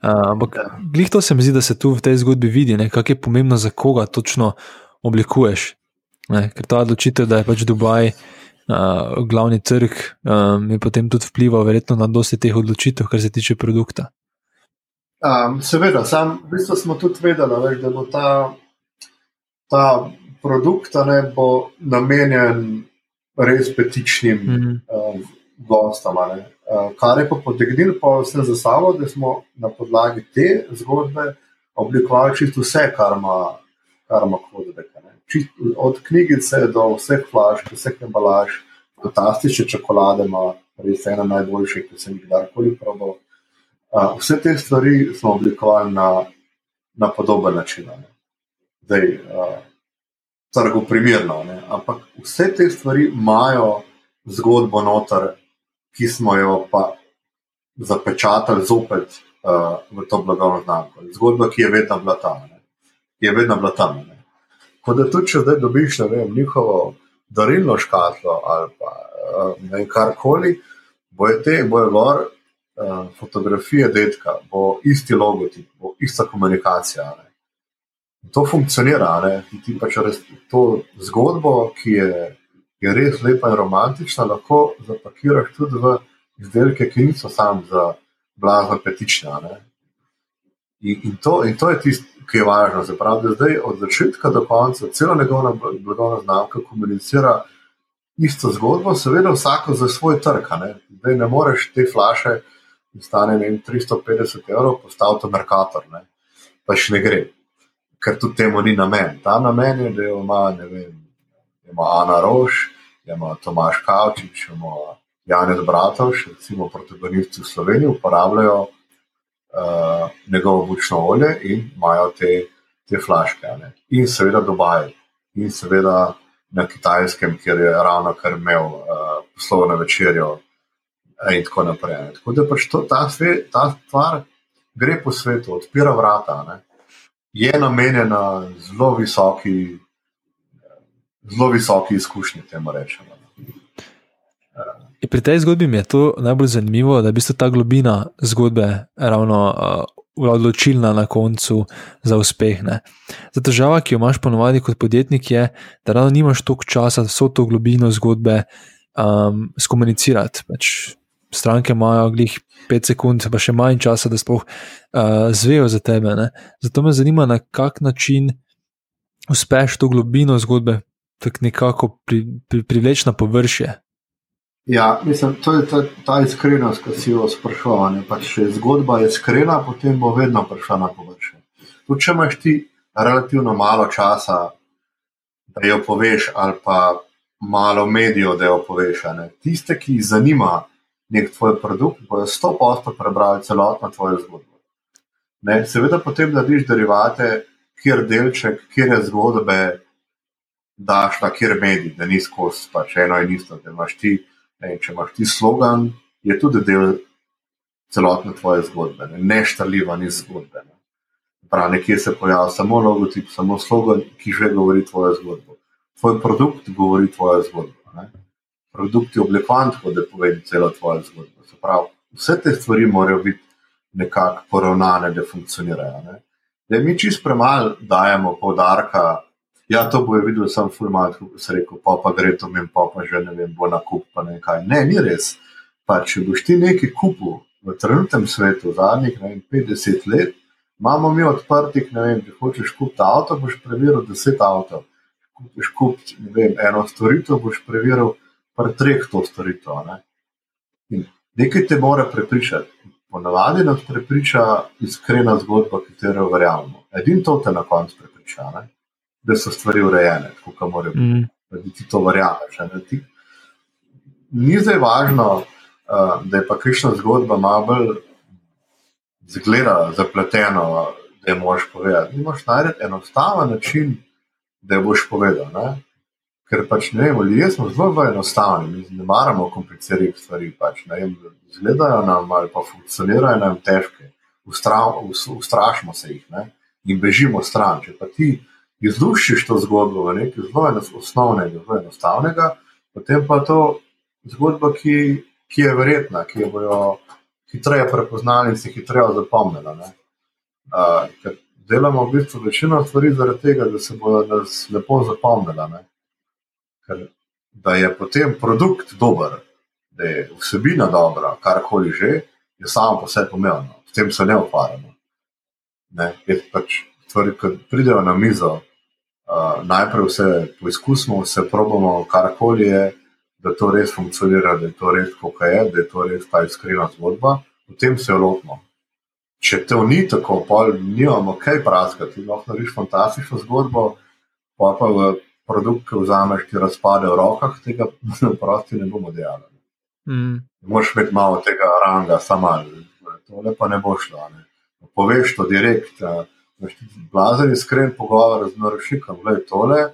Uh, ampak, ja. glih to se mi zdi, da se tu v tej zgodbi vidi, kako je pomembno, za koga točno oblikuješ. Ne, ker ta odločitev, da je pač Dubaj uh, glavni trg, um, je potem tudi vplival verjetno na dosti teh odločitev, kar se tiče produkta. Um, seveda, sam, v bistvu smo tudi vedeli, da bo ta, ta produkt ne, bo namenjen res petičnim mm -hmm. uh, gostom. Uh, kar je pa potegnilo pa vse za sabo, da smo na podlagi te zgodbe oblikovali čisto vse, kar ima, kar ima kodek. Od knjigice do vseh flašk, vseh embalaž, fantastične čokolade, ima res ena najboljših, ki sem jih kdajkoli probal. Uh, vse te stvari smo oblikovali na, na podoben način. Zdaj, uh, trgu primerno. Ne? Ampak vse te stvari imajo zgodbo noter, ki smo jo pa zapečatali zopet uh, v to blagovno znamko. Zgodba, ki je vedno bila tam. Je vedno bila tam. Ne? Ko da tudi, če zdaj dobiš vem, njihovo darilno škatlo ali pa uh, karkoli, boje te, boje gor. Uh, fotografije detka, bo isti logotip, bo ista komunikacija. Ne? to funkcionira. Ne? Ti pač res to zgodbo, ki je, je res lepa in romantična, lahko zapakiraš tudi v izdelke, ki niso samo za blazno petične. In, in, to, in to je tisto, ki je važno. Zaprav, da zdaj od začetka do konca celo njegovo blagovno znamko komunicira isto zgodbo, seveda vsako za svoj trg. Ne? Zdaj ne moreš te flaše in stane ne, 350 evrov, postavi to Merkator, ne. pač ne gre, ker tudi temu ni namen. Ta namen je, da jo ima, ne vem, ima Ana Roš, ima Tomaš Kavčič, ima Janez Bratovš, recimo protagonisti v Sloveniji uporabljajo uh, njegovo bučno olje in imajo te, te flaške. Ne. In seveda Dubaj, in seveda na kitajskem, kjer je ravno kar imel uh, poslovno večerjo in tako naprej. Ne. Tako da pač to, ta, svet, ta stvar gre po svetu, odpira vrata. Ne. Je namenjena zelo visoki, zelo visoki izkušnji, temu rečemo. Pri tej zgodbi mi je to najbolj zanimivo, da je ta globina zgodbe ravno uh, odločilna na koncu za uspeh. Ne. Za težava, ki jo imaš ponovadi kot podjetnik, je, da ravno nimaš toliko časa, vso to globino zgodbe um, skomunicirati. Pač stranke imajo glih 5 sekund, pa še manj časa, da sploh uh, zvejo za tebe. Ne. Zato me zanima, na kak način uspeš to globino zgodbe tako nekako pri, pri, privleči na površje. Ja, mislim, to je ta, ta iskrenost, ki si jo sprašoval. Pač, če je zgodba iskrena, potem bo vedno prišla na površje. Tudi če imaš ti relativno malo časa, da jo poveš, ali pa malo medijev, da jo poveš. Tiste, ki jih zanima nek tvoj produkt, bodo sto posto prebrali celotno tvojo zgodbo. Ne. Seveda, potem narediš derivate, kjer delček, kjer je zgodbe, daš na kjer medij, da ni skozi pač eno in isto, da imaš ti. Ne, če imaš ti slogan, je tudi del celotne tvoje zgodbe, ne, neštaljiva ni zgodbe. Ne. Prav, nekje se pojavlja samo logotip, samo slogan, ki že govori tvojo zgodbo. Tvoj produkt govori tvojo zgodbo. Ne. Produkt je oblikovan tako, da povedi celo tvojo zgodbo. Prav, vse te stvari morajo biti nekako poravnane, da funkcionirajo. Ne. Da mi čist premalo dajemo poudarka Ja, to bo je videl sam format, ko se reče, pa, pa gre to min, pa, pa že ne vem, bo na kup, pa ne kaj. Ne, ni res. Pa, če boš ti nekaj kupil v trenutnem svetu, zadnjih vem, 50 let, imamo mi odprtih, ne vem, če hočeš kupiti avto, boš preveril 10 avto. Če kupiti vem, eno storitev, boš preveril par treh to storitev. Ne? Nekaj te mora prepričati. Ponavadi nas prepriča iskrena zgodba, katero verjamemo. Edino to te na koncu prepriča. Ne? Da so stvari urejene, kako morajo biti, mm. da ti to verjameš. Ni zdaj važno, uh, da je pa krišna zgodba malo bolj zgleda zapleteno, da je moš povedati. Ti moš najti enostaven način, da je boš povedal. Ne? Ker pač ne vem, ljudje smo zelo enostavni, mi ne maramo kompliciranih stvari. Pač, Zgledajo nam ali pa funkcionirajo nam težke, ustrašimo se jih ne? in bežimo stran. Če pa ti izluščiš to zgodbo v nekaj zelo osnovnega, zelo enostavnega, potem pa je to zgodba, ki, ki je verjetna, ki jo bodo hitreje prepoznali in se hitreje zapomnili. Uh, ker delamo v bistvu večino stvari zaradi tega, da se bodo nas lepo zapomnili. Ker da je potem produkt dober, da je vsebina dobra, karkoli že, je samo po sebi pomembno, s tem se ne ukvarjamo. Ne, pač stvari, ki pridejo na mizo, uh, najprej vse poizkusimo, vse probamo, karkoli je, da to res funkcionira, da je to res kako je, da je to res ta iskrena zgodba, potem se lotimo. Če to ni tako, pa nimamo kaj praskati, lahko narediš fantastično zgodbo, pa pa v produkt, ki vzameš, ti razpade v rokah, tega prosti ne bomo delali. Mm. Moš imeti malo tega ranga, samo to pa ne bo šlo. Ne. Poveš to direkt. Uh, blazen iskren pogovor z naročikom, da je tole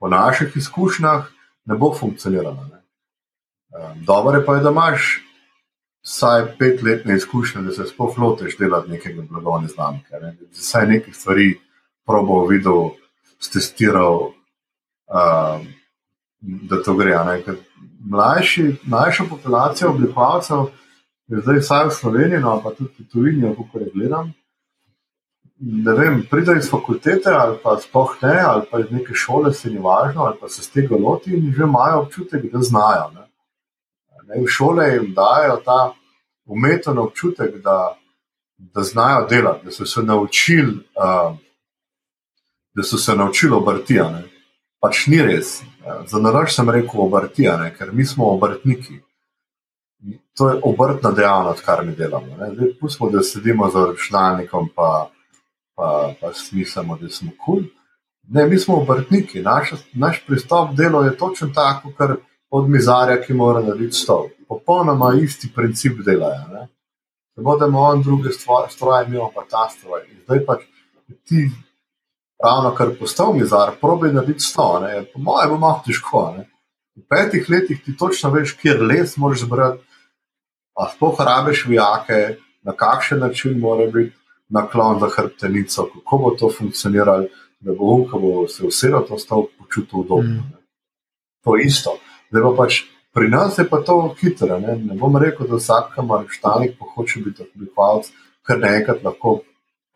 po naših izkušnjah ne bo funkcioniralo. Ne. Dobro je pa, je, da imaš vsaj petletne izkušnje, da se sploh lotiš delati nekega blagovne znamke. Ne. Da si vsaj nekaj stvari probal, videl, testiral, um, da to gre. Mlajši, mlajša populacija oblikovalcev je zdaj vsaj v Sloveniji, no pa tudi v tujini, kako je gledam ne vem, pridejo iz fakultete ali pa sploh ne, ali pa iz neke šole, se ni važno, ali pa se z tega loti in že imajo občutek, da znajo. Ne. Ne, v šole jim dajo ta umeten občutek, da, da znajo delati, da so se naučili, uh, da so se naučili obrtija. Ne. Pač ni res. Za naraš sem rekel obrtija, ker mi smo obrtniki. to je obrtna dejavnost, kar mi delamo. Zdaj, pustimo, da sedimo za računalnikom, pa, pa, pa smislimo, da smo kul. Cool. Ne, mi smo obrtniki, naš, naš pristop delo je točno tako, kot od mizarja, ki mora narediti stol. Popolnoma isti princip dela. Samo da imamo on druge stroje, mi pa ta stroj. In zdaj pač ti, ravno kar postal mizar, probi narediti stol. Po mojem, bo malo težko. Ne? V petih letih ti točno veš, kje les moraš zbrati, a sploh rabiš vijake, na kakšen način mora biti naklon za hrbtenico, kako bo to funkcioniralo da bo on, ko bo se usedel, to stal počutil udobno. Mm. To je isto. Pa pač, pri nas je pa to hitro. Ne? ne bom rekel, da vsak marštanik hoče biti oblikovalec, ker naenkrat lahko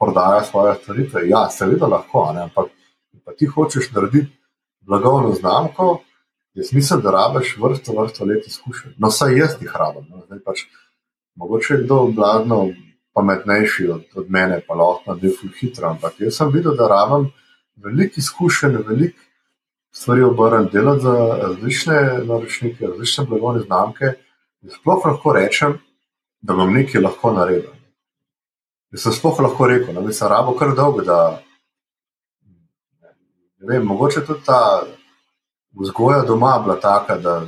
prodaja svoje stvari. Ja, seveda lahko, ne? ampak pa ti hočeš narediti blagovno znamko. Jaz mislim, da rabiš vrsto, vrsto let izkušenj. No, saj jaz jih rabim. No. Pač, mogoče je kdo blagno pametnejši od, od mene, pa lahko na defu hitro. Ampak jaz sem videl, da rabim veliko izkušenj, veliko stvari obrnjen, delati za različne naročnike, različne blagovne znamke. Sploh lahko rečem, da bom nekaj lahko naredil. Jaz sem sploh lahko rekel, da sem rabo kar dolgo, da ne vem, mogoče tudi ta vzgoja doma bila taka, da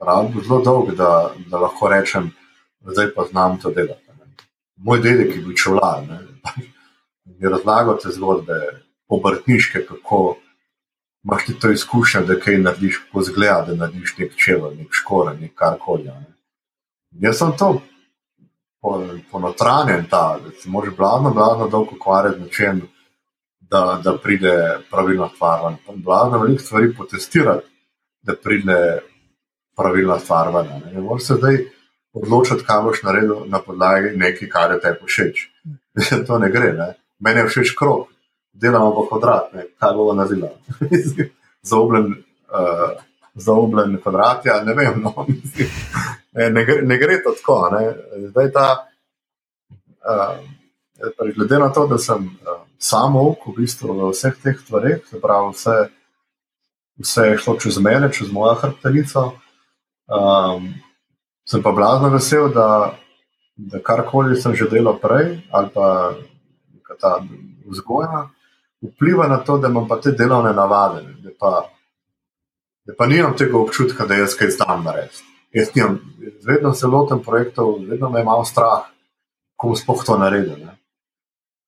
rabo zelo dolgo, da, da lahko rečem, da zdaj pa znam to delati. Moj dedek je bil čuvar, mi je razlagal te zgodbe, obrtniške, kako imaš ti to izkušnjo, da kaj narediš, kako zgleda, da narediš nek čevl, nek škoren, nek karkoli. Ne. Jaz sem to ponotranjen, po da se moraš bladno, bladno dolgo ukvarjati z nečem, da, da pride pravilna stvar. Bladno veliko stvari potestirati, da pride pravilna stvar. Ne, ne moreš se zdaj odločiti, kaj boš naredil na podlagi nekaj, kar je tebi všeč. to ne gre. Ne. Meni je všeč krok, delamo pa kvadrat, ne? kaj bomo naredili. Zaobljen, uh, zaobljen kvadrat, ja, ne vem. No, ne, gre, ne gre to tako. Ne? Zdaj ta, uh, glede na to, da sem uh, samo v, bistvu, v vseh teh stvareh, se pravi, vse, vse je šlo čez mene, čez mojo hrbtenico. Um, sem pa blazno vesel, da, da karkoli sem že delal prej, ali pa ta vzgoja, vpliva na to, da imam pa te delovne navade, da pa, da pa nimam tega občutka, da jaz kaj znam narediti. Jaz nimam, vedno se lotim projektov, vedno me malo strah, ko bom spoh to naredil. Ne.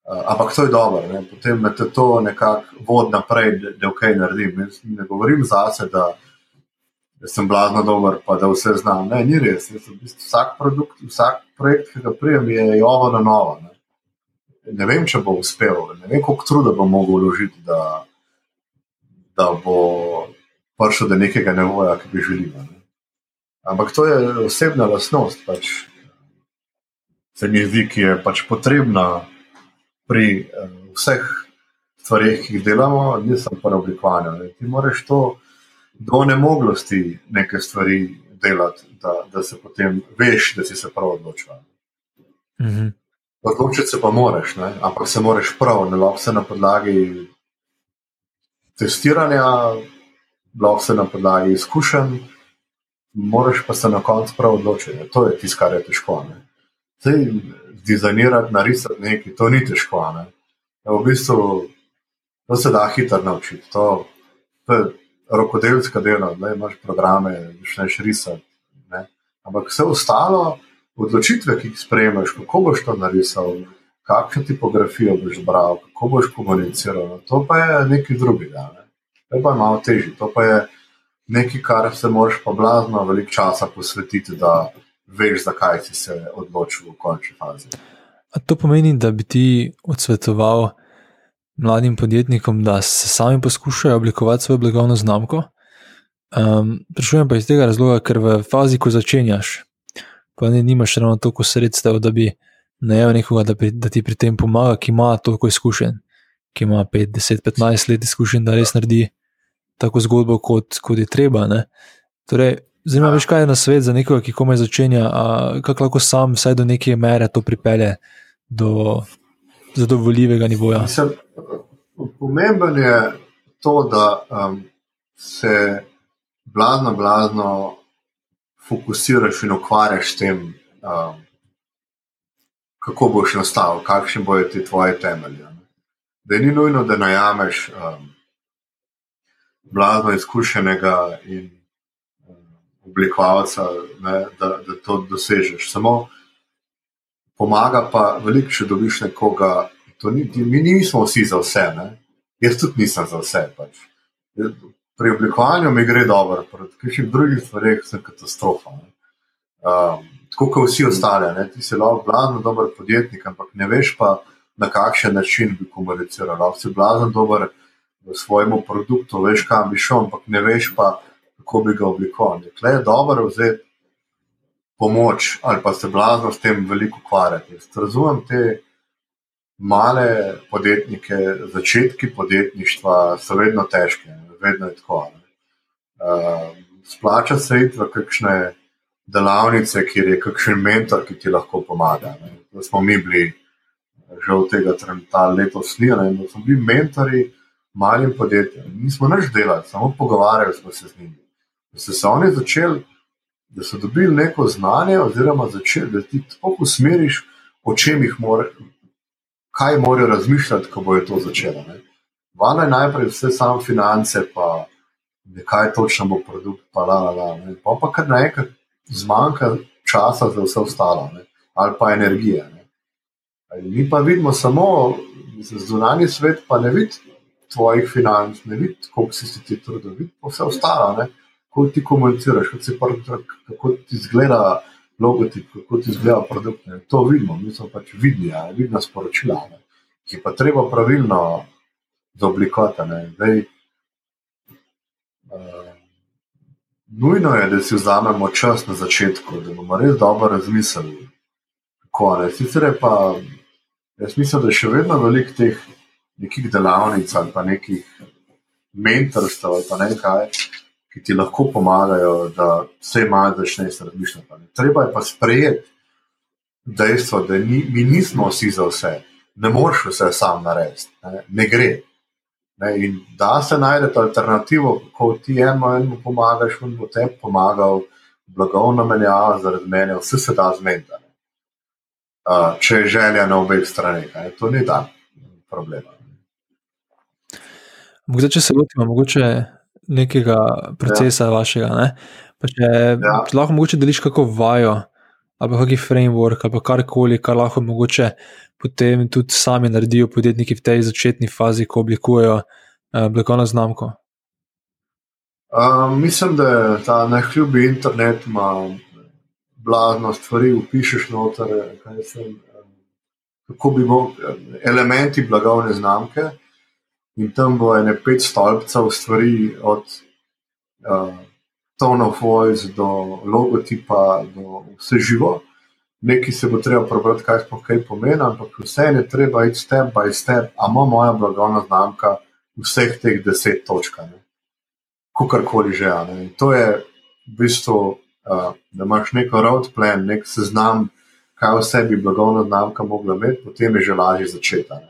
Ampak to je dobro, ne. potem me to nekako vodi naprej, da, da kaj naredim. Jaz ne govorim zase, da, da sem blazno dober, pa da vse znam. Ne, ni res. Vsak, produkt, vsak projekt, ki ga prijem, je jovo na novo. Ne ne vem, če bo uspel, ne vem, koliko truda bo mogel vložiti, da, da bo prišel do nekega nevoja, ki bi želel. Ne. Ampak to je osebna lastnost, pač, se mi zdi, ki je pač potrebna pri uh, vseh stvarih, ki jih delamo, nisem pa oblikovanju. Ti moraš to do nemoglosti neke stvari delati, da, da se potem veš, da si se prav odločil. Mm -hmm. Odločiti se pa moraš, ne? ampak se moraš prav, ne lahko se na podlagi testiranja, lahko se na podlagi izkušenj, moraš pa se na koncu prav odločiti. To je tisto, kar je težko. Zdaj, dizajnirati, narisati nekaj, to ni težko. Ne? V bistvu to se da hitro naučiti. To, to je rokodelska delo, da imaš programe, začneš risati. Ampak vse ostalo odločitve, ki jih sprejmeš, kako boš to narisal, kakšno tipografijo boš bral, kako boš komuniciral. To pa je nekaj drugega. Ne? To pa je malo težje. To pa je nekaj, kar se moraš pa blazno veliko časa posvetiti, da veš, zakaj si se odločil v končni fazi. A to pomeni, da bi ti odsvetoval mladim podjetnikom, da se sami poskušajo oblikovati svojo blagovno znamko. Um, Prišujem pa iz tega razloga, ker v fazi, ko začenjaš, pa ne imaš ravno toliko sredstev, da bi najel nekoga, da, pri, da ti pri tem pomaga, ki ima toliko izkušenj, ki ima 5, 10, 15 let izkušenj, da res naredi tako zgodbo, kot, kot je treba. Torej, Zanima me, kaj je na svet za nekoga, ki komaj začenja, kako lahko sam, vsaj do neke mere, to pripelje do zadovoljivega nivoja. Mislim, pomemben je to, da um, se blazno, blazno fokusiraš in ukvarjaš s tem, um, kako boš nastal, kakšni bojo ti tvoje temelje. Da ni nujno, da najameš um, blazno izkušenega in um, oblikovalca, ne, da, da to dosežeš. Samo pomaga pa veliko, če dobiš nekoga. Ni, mi nismo vsi za vse, ne? jaz tudi nisem za vse. Pač. Pri oblikovanju mi gre dobro, pri kakšnih drugih stvareh sem katastrofa. Um, tako kot vsi ostali, ne? ti si lahko blazno dober podjetnik, ampak ne veš pa, na kakšen način bi komuniciral. Lahko si blazno dober v svojem produktu, veš, kam bi šel, ampak ne veš pa, kako bi ga oblikoval. Tukaj je dobro vzeti pomoč ali pa se blazno s tem veliko ukvarjati. Razumem te male podjetnike, začetki podjetništva so vedno težke, vedno je tako. Uh, splača se iti v kakšne delavnice, kjer je kakšen mentor, ki ti lahko pomaga. Ne. Da smo mi bili od tega trenutka letos snijali in da smo bili mentori malim podjetjem. Nismo nič delali, samo pogovarjali smo se z njimi. Da so se oni začeli, da so dobili neko znanje, oziroma začeli, da ti tako usmeriš, o čem jih morajo, kaj morajo razmišljati, ko bojo to začeli. Vano je najprej vse samo finance, pa nekaj točno bo produkt, pa la, la, la. Ne. Pa pa kar naenkrat zmanjka časa za vse ostalo, ne? ali pa energije. Ne? Mi pa vidimo samo zunanji svet, pa ne vidi tvojih financ, ne vidi, koliko si ti trudil, vidi pa vse ostalo, ne? Kako ti komuniciraš, si prv, kako ti izgleda logotip, kako ti izgleda produkt. Ne? To vidimo, mi smo pač vidni, vidna sporočila, ne? ki pa treba pravilno zaoblikovati nujno je, da si vzamemo čas na začetku, da bomo res dobro razmislili, kako je. Sicer je pa, jaz mislim, da je še vedno veliko teh nekih delavnic ali pa nekih mentorstv ali pa nekaj, ki ti lahko pomagajo, da vse malo začneš razmišljati. Treba je pa sprejeti dejstvo, da ni, mi nismo vsi za vse. Ne moreš vse sam narediti, ne, ne gre. Ne, in da se najdete alternativo, ko ti eno eno pomagaš, in bo te pomagal, blagovna menjava zaradi mene, vse se da zmeniti. Uh, če je želja na obeh straneh, to ni dan problema. Mogoče, če se lotimo mogoče nekega procesa ja. vašega, ne? pa če ja. lahko mogoče deliš kako vajo, ali pa kakšen framework, ali karkoli, kar lahko mogoče potem tudi sami naredijo podjetniki v tej začetni fazi, ko oblikujejo uh, blagovno znamko? Um, mislim, da ta najhljubi internet, ima blazno stvari, upišeš noter, sem, kako bi mogli elementi blagovne znamke. In tam bo ene pet stolpcev stvari, od uh, tone of voice do logotipa, do vse živo nekaj se bo treba prebrati, kaj sploh kaj pomeni, ampak vse je treba iti step by step, a ima moja blagovna znamka vseh teh deset točk, kakorkoli že. Ne. To je v bistvu, uh, da imaš neko road plan, nek seznam, kaj vse bi blagovna znamka mogla imeti, potem je že lažje začeti.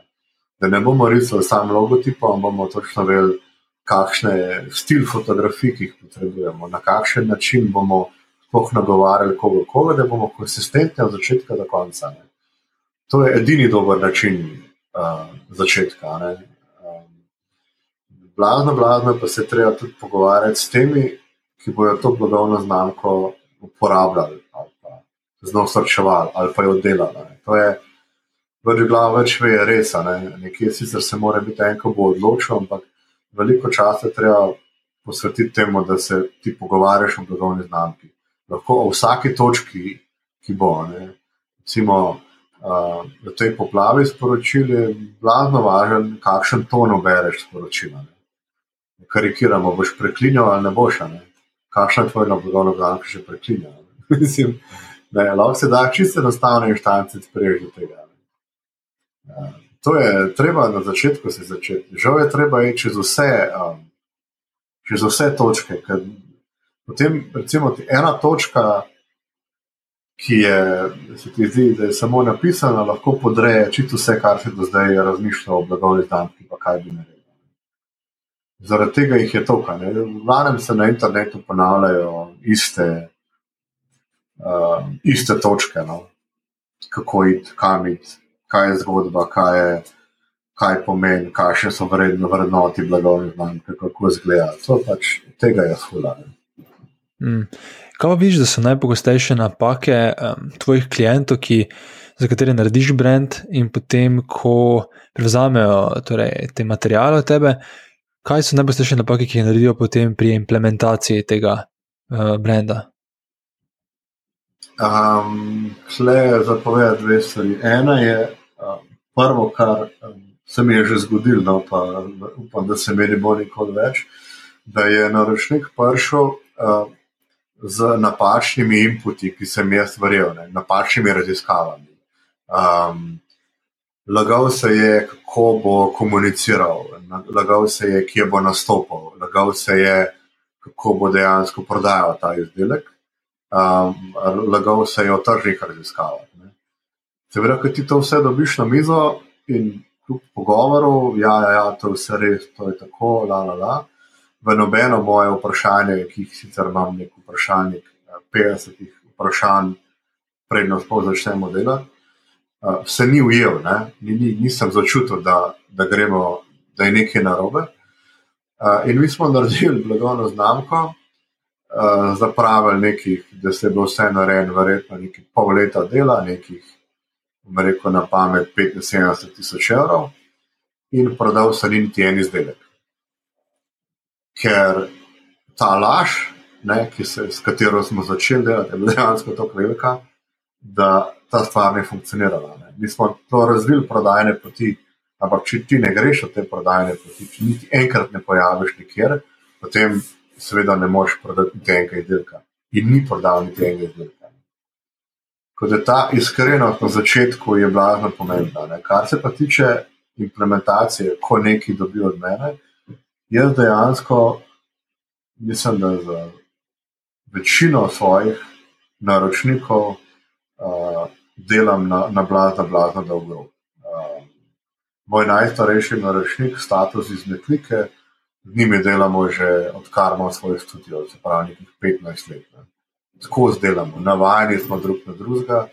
Ne. Da ne bomo risali samo logotipa, ampak bomo točno vedeli, kakšne stil fotografij, ki jih potrebujemo, na kakšen način bomo sploh nagovarjali koga, koga, da bomo konsistentni od začetka do konca. Ne. To je edini dober način uh, začetka. Um, blazno, blazno pa se treba tudi pogovarjati s temi, ki bodo to blagovno znamko uporabljali ali pa zelo srčevali ali pa jo delali. Ne. To je več glav, več ve, res. Ne. Nekje sicer se mora biti enko bolj odločen, ampak veliko časa treba posvetiti temu, da se ti pogovarjaš o blagovni znamki lahko o vsaki točki, ki bo. Ne. Recimo, uh, v tej poplavi sporočil je blazno važen, kakšen ton obereš sporočila. Ne. Karikiramo, boš preklinjal ali ne boš. Ne. Kakšna je tvoja blagovna znamka, če preklinjal? Mislim, da lahko se da čisto enostavno inštance spreježiti tega. To je treba na začetku se začeti. Žal je treba iti čez vse, um, čez vse točke, Potem, recimo, ena točka, ki je, se ti zdi, da je samo napisana, lahko podreje čisto vse, kar si do zdaj razmišljal o blagovni znamki, pa kaj bi naredil. Zaradi tega jih je toliko. V glavnem se na internetu ponavljajo iste uh, iste točke, no? kako iti, kam iti, kaj je zgodba, kaj je. Kaj pomeni, kakšne so vredno, vrednoti blagovnih znamk, kako izgleda. Pač, tega je hula. Mm. Kaj pa vidiš, da so najpogostejše napake um, tvojih klientov, ki, za katere narediš brand, in potem, ko prevzamejo torej, te materijale od tebe, kaj so najpogostejše napake, ki jih naredijo potem pri implementaciji tega uh, brenda? Um, Tle je zapovedati dve stvari. Ena je um, prvo, kar um, se mi je že zgodilo, no, pa upam, da se mi ne bo nikoli več, da je naročnik prišel. Um, z napačnimi inputi, ki sem jaz verjel, ne, napačnimi raziskavami. Um, lagal se je, kako bo komuniciral, lagal se je, kje bo nastopil, lagal se je, kako bo dejansko prodajal ta izdelek, lagal se je o tržnih raziskavah. Seveda, ko ti to vse dobiš na mizo in kljub pogovoru, ja, ja, ja, to je vse res, to je tako, la, la, la v nobeno moje vprašanje, ki jih sicer imam nek vprašalnik, 50 eh, vprašanj, predno sploh začnemo delati, eh, se ni ujel, ni, ni, nisem začutil, da, da, gremo, da je nekaj narobe. Eh, in mi smo naredili blagovno znamko, zapravili nekaj, da se bo vse narejeno, verjetno nekaj pol leta dela, nekaj, rekel na pamet, 75 tisoč evrov, in prodal se niti en izdelek ker ta laž, ne, se, s katero smo začeli delati, je bila dejansko tako velika, da ta stvar ne funkcionirala. Ne. Mi smo to razvili prodajne poti, ampak če ti ne greš od te prodajne poti, če niti enkrat ne pojaviš nikjer, potem seveda ne moreš prodati niti enega izdelka. In ni prodal niti enega izdelka. Kot je ta iskrenost na začetku, je blazno pomembna. Ne. Kar se pa tiče implementacije, ko neki dobijo od mene, Jaz dejansko mislim, da za večino svojih naročnikov uh, delam na, na blazno, blazno dolgo. Uh, moj najstarejši naročnik, status iz Metlike, z njimi delamo že odkar imamo svoj studio, se pravi, nekih 15 let. Ne. Tako zdelamo, navajeni smo drug na drugega,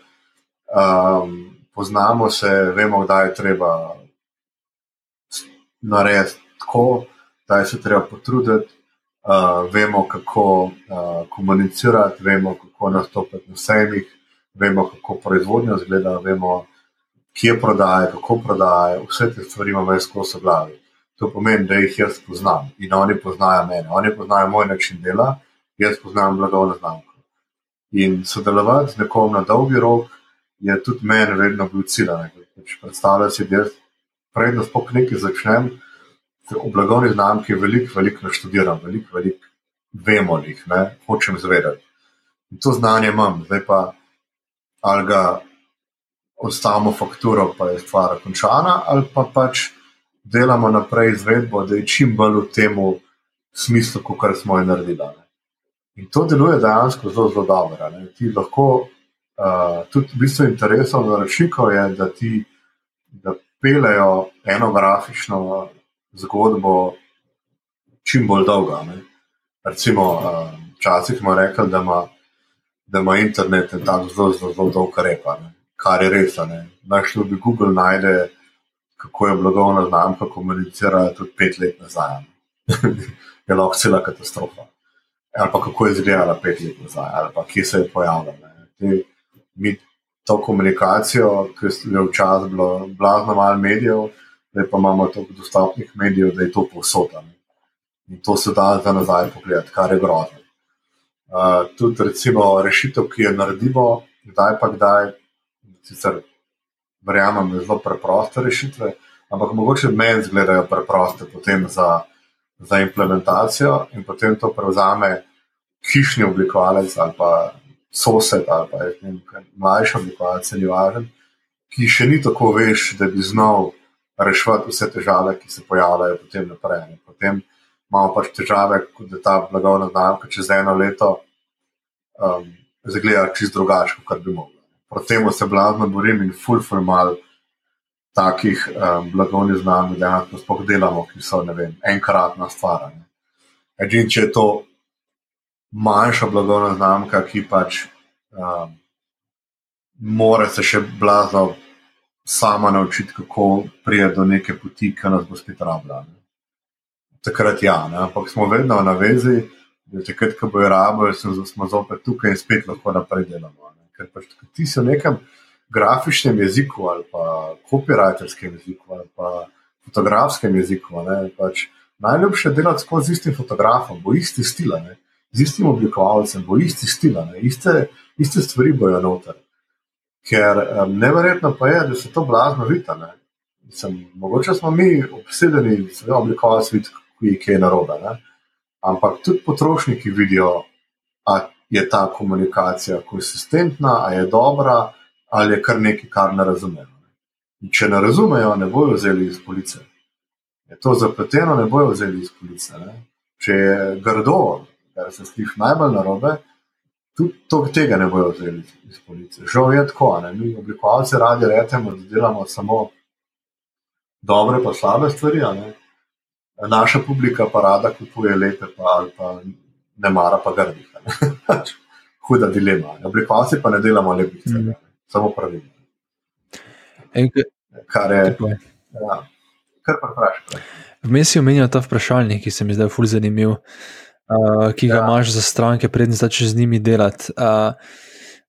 um, poznamo se, vemo, kdaj je treba narediti tako kdaj se treba potruditi, uh, vemo, kako uh, komunicirati, vemo, kako nastopiti na sejmih, vemo, kako proizvodnja izgleda, vemo, kje prodaja, kako prodaja. Vse te stvari imamo več skozi glavi. To pomeni, da jih jaz poznam in oni poznajo mene, oni poznajo moj način dela, jaz poznam blagovno znamko. In sodelovati z nekom na dolgi rok je tudi meni vedno bil cilj. Pač Predstavljati si, da jaz prednost po nekaj začnem, o blagovni znamki veliko, veliko naštudiram, veliko, veliko vemo jih, ne, hočem zvedeti. In to znanje imam, zdaj pa ali ga ostavimo fakturo, pa je stvar končana, ali pa pač delamo naprej izvedbo, da je čim bolj v tem smislu, kot smo jo naredili. In to deluje dejansko zelo, zelo dobro. Ne. Ti lahko, uh, tudi v bistvu interesov naročnikov je, da ti da pelejo eno grafično zgodbo čim bolj dolga. Ne. Recimo, včasih smo rekli, da ima, da ima internet tako zelo, zelo, zelo dolg repa, ne. kar je res. Naš ljudi Google najde, kako je blagovna znamka komunicirala tudi pet let nazaj. je lahko cela katastrofa. Ali pa kako je izgledala pet let nazaj, ali pa kje se je pojavila. Mi to komunikacijo, ki je včasih bilo blazno malo medijev, zdaj pa imamo toliko dostopnih medijev, da je to posodano. In to se da za nazaj pogledati, kar je grozno. Uh, tudi, recimo, rešitev, ki jo naredimo, kdaj pa kdaj, sicer verjamem, da zelo preproste rešitve, ampak mogoče meni izgledajo preproste potem za, za implementacijo in potem to prevzame hišni oblikovalec ali pa sosed ali pa vem, mlajši oblikovalec, ni važen, ki še ni tako veš, da bi znal reševati vse težave, ki se pojavljajo potem naprej. Potem imamo pač težave, da ta blagovna znamka čez eno leto um, zgleda čist drugače, kot bi mogla. Proti temu se blazno borim in fulful mal takih um, blagovnih znamk, dejansko sploh delamo, ki so vem, enkratna stvar. Edin, če je to manjša blagovna znamka, ki pač um, more se še blazno sama naučiti, kako prije do neke poti, ki nas bo spet rabila. Ne. Takrat ja, ne, ampak smo vedno na vezi, da takrat, ko bo je rabo, smo zopet tukaj in spet lahko naprej delamo. Ker pač ti si v nekem grafičnem jeziku ali pa copywriterskem jeziku ali pa fotografskem jeziku. Ne, pač najljubše delati skozi istim fotografom, bo isti stil, z istim oblikovalcem, bo isti stil, iste, iste stvari bojo noter. Ker um, neverjetno pa je, da se to blazno vidi. Mogoče smo mi obsedeni, da se oblikovalec vidi, ki je narobe. Ampak tudi potrošniki vidijo, da je ta komunikacija konsistentna, da je dobra, ali je kar nekaj, kar ne razumejo. In če ne razumejo, ne bojo vzeli iz police. Je to zapleteno, ne bojo vzeli iz police. Ne? Če je grdo, da se sliši najbolj narobe, tudi to, tega ne bojo vzeli iz police. Žal je tako, ne? mi oblikovalci radi rečemo, da delamo samo dobre, pa slabe stvari. Naša publika pa rada kupuje lepe, pa, pa ne mara pa grdih. Huda dilema. Oblikovalci pa ne delamo lepih stvari. Mm samo pravilno. Kar je. Ja, kar pa vprašaj. Vmes je omenil ta vprašalnik, ki se mi zdaj fulj zanimiv, uh, ki ga ja. imaš za stranke, prednji začneš z njimi delati. Uh,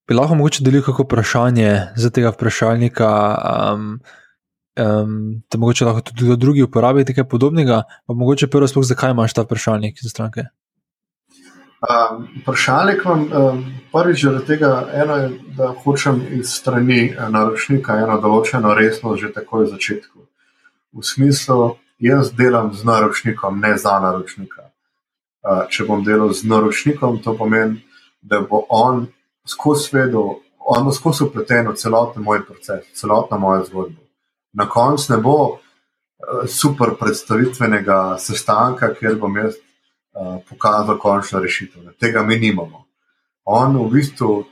bi lahko mogoče delil kako vprašanje za tega vprašalnika, um, um, da mogoče lahko tudi drugi uporabijo nekaj podobnega, pa mogoče prvo sploh, zakaj imaš ta vprašalnik za stranke? Um, vprašalnik imam um, prvič zaradi tega, eno je, da hočem iz strani eh, naročnika eno določeno resnost že takoj v začetku. V smislu, jaz delam z naročnikom, ne za naročnika. Uh, če bom delal z naročnikom, to pomeni, da bo on skozi svedel, on bo skozi upleten v celoten moj proces, celotno mojo zgodbo. Na koncu ne bo uh, super predstavitvenega sestanka, kjer bom jaz pokazal končno rešitev. Tega mi nimamo. On v bistvu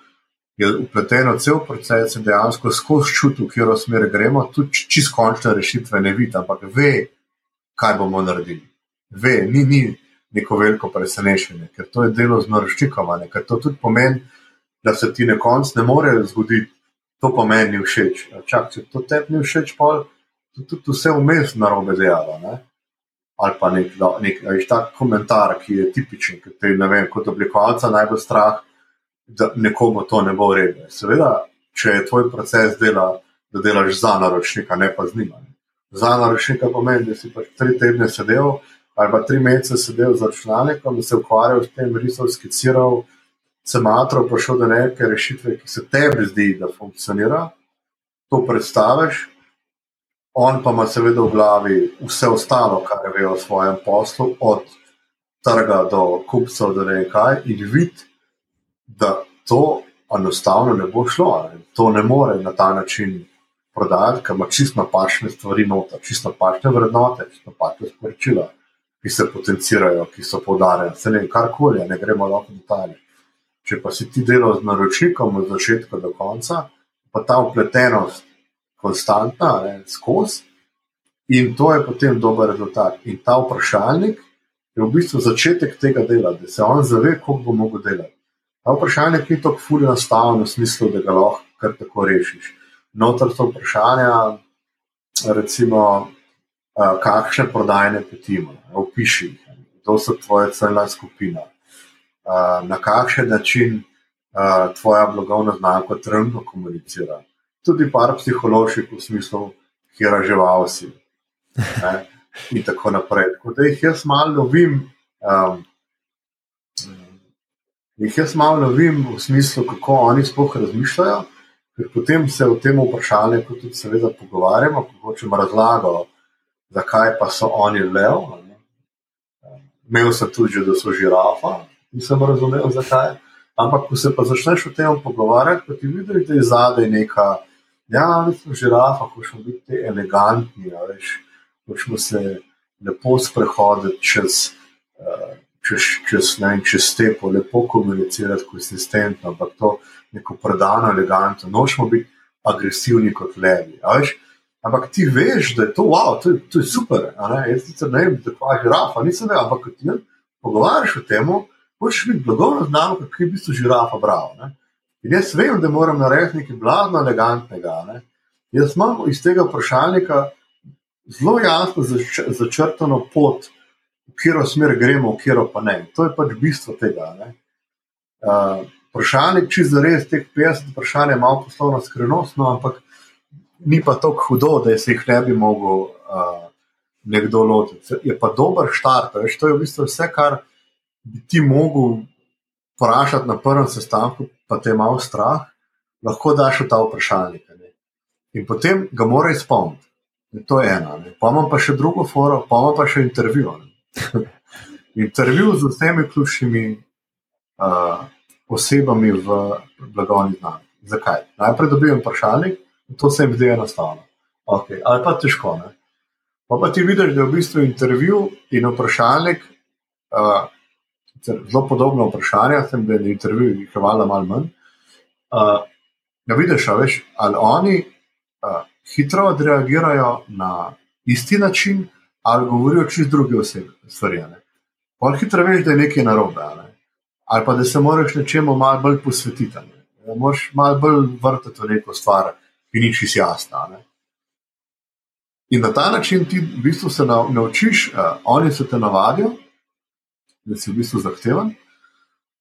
je upleten v cel proces in dejansko skozi čutil, v katero smer gremo, tudi čist končne rešitve ne vidi, ampak ve, kaj bomo naredili. Ve, ni, ni neko veliko presenečenje, ker to je delo z naročnikom, ker to tudi pomeni, da se ti na koncu ne more zgoditi, to pa meni ni všeč. Čak, če to tebi ni všeč, pa tudi vse vmes narobe dejalo ali pa nek, nek, nek tak komentar, ki je tipičen, ki te ne vem, kot oblikovalca najbolj strah, da nekomu to ne bo v redu. Seveda, če je tvoj proces dela, da delaš za naročnika, ne pa z njim. Za naročnika pomeni, da si pač tri tedne sedel ali pa tri mesece sedel za računalnikom se ukvarjal s tem, risal, skiciral, se matro, prišel do neke rešitve, ki se tebi zdi, da funkcionira. To predstaviš, On pa ima seveda v glavi vse ostalo, kar ve o svojem poslu, od trga do kupcev, do nekaj, in vidi, da to enostavno ne bo šlo. Ne. To ne more na ta način prodajati, ker ima čisto pašne stvari noter, čisto pašne vrednote, čisto pašne sporočila, ki se potencirajo, ki so podarjene. Se ne vem, karkoli, ne gremo lahko detalje. Če pa si ti delal z naročnikom od začetka do konca, pa ta upletenost konstantna, ne, skozi. In to je potem dober rezultat. In ta vprašalnik je v bistvu začetek tega dela, da se on zave, kako bo mogel delati. Ta vprašalnik ni tako fully enostaven v smislu, da ga lahko kar tako rešiš. Notor so vprašanja, recimo, kakšne prodajne poti imaš, opiši jih, kdo so tvoje celna skupina, na kakšen način tvoja blagovna znamka trenutno komunicira tudi par psiholoških v smislu, žival si. Ne? In tako naprej. Tako da jih jaz malo lovim, um, jih jaz malo lovim v smislu, kako oni sploh razmišljajo, ker potem se v tem vprašanju tudi seveda pogovarjamo, ko hočemo razlago, zakaj pa so oni lev. Imel sem tudi, da so žirafa, nisem razumel, zakaj. Ampak, ko se pa začneš o tem pogovarjati, pa ti vidiš, da je zadaj neka Ja, mi smo žirafa, hočemo biti elegantni, veš, hočemo se lepo sprehoditi čez, uh, čez, čez, ne, čez stepo, lepo komunicirati, konsistentno, ampak to neko predano, elegantno. Nočemo biti agresivni kot levi. Ampak ti veš, da je to, wow, to, je, to je super. Jaz sicer ne vem, da je to žirafa, nisem ve, ampak ti pogovarjaš o tem, hočeš biti blagovno znano, kako je v bistvu žirafa bravo. In jaz vem, da moram narediti nekaj blazno elegantnega. Ne? Jaz imam iz tega vprašalnika zelo jasno začrtano pot, v katero smer gremo, v katero pa ne. To je pač bistvo tega. Uh, vprašalnik, če za res teh 50 vprašanj je malo poslovno skrivnostno, ampak ni pa tako hudo, da se jih ne bi mogel uh, nekdo lotiti. Je pa dober štart, veš, to je v bistvu vse, kar bi ti mogel vprašati na prvem sestanku, pa te je malo strah, lahko daš v ta vprašalnik. Ne? In potem ga mora izpolniti. To je ena. Ne? Pa imam pa še drugo foro, pa imam pa še intervju. intervju z vsemi ključnimi uh, osebami v blagovni znamki. Zakaj? Najprej dobijem vprašalnik, to se jim zdi enostavno. Okay. Ali pa težko. Ne? Pa, pa ti vidiš, da je v bistvu intervju in vprašalnik. Uh, Zelo podobno vprašanje, sem bil na intervjuju, jih je malo manj. Uh, ja, vidiš, veš, ali oni uh, hitro odreagirajo na isti način, ali govorijo čez druge osebe. Pol hitro veš, da je nekaj narobe. Ne? Ali pa da se moraš nečemu malo bolj posvetiti. Ne? Moraš malo bolj vrteti v neko stvar, ki ni čisto jasna. Ne? In na ta način ti v bistvu se naučiš, uh, oni se te navadijo, da si v bistvu zahteven,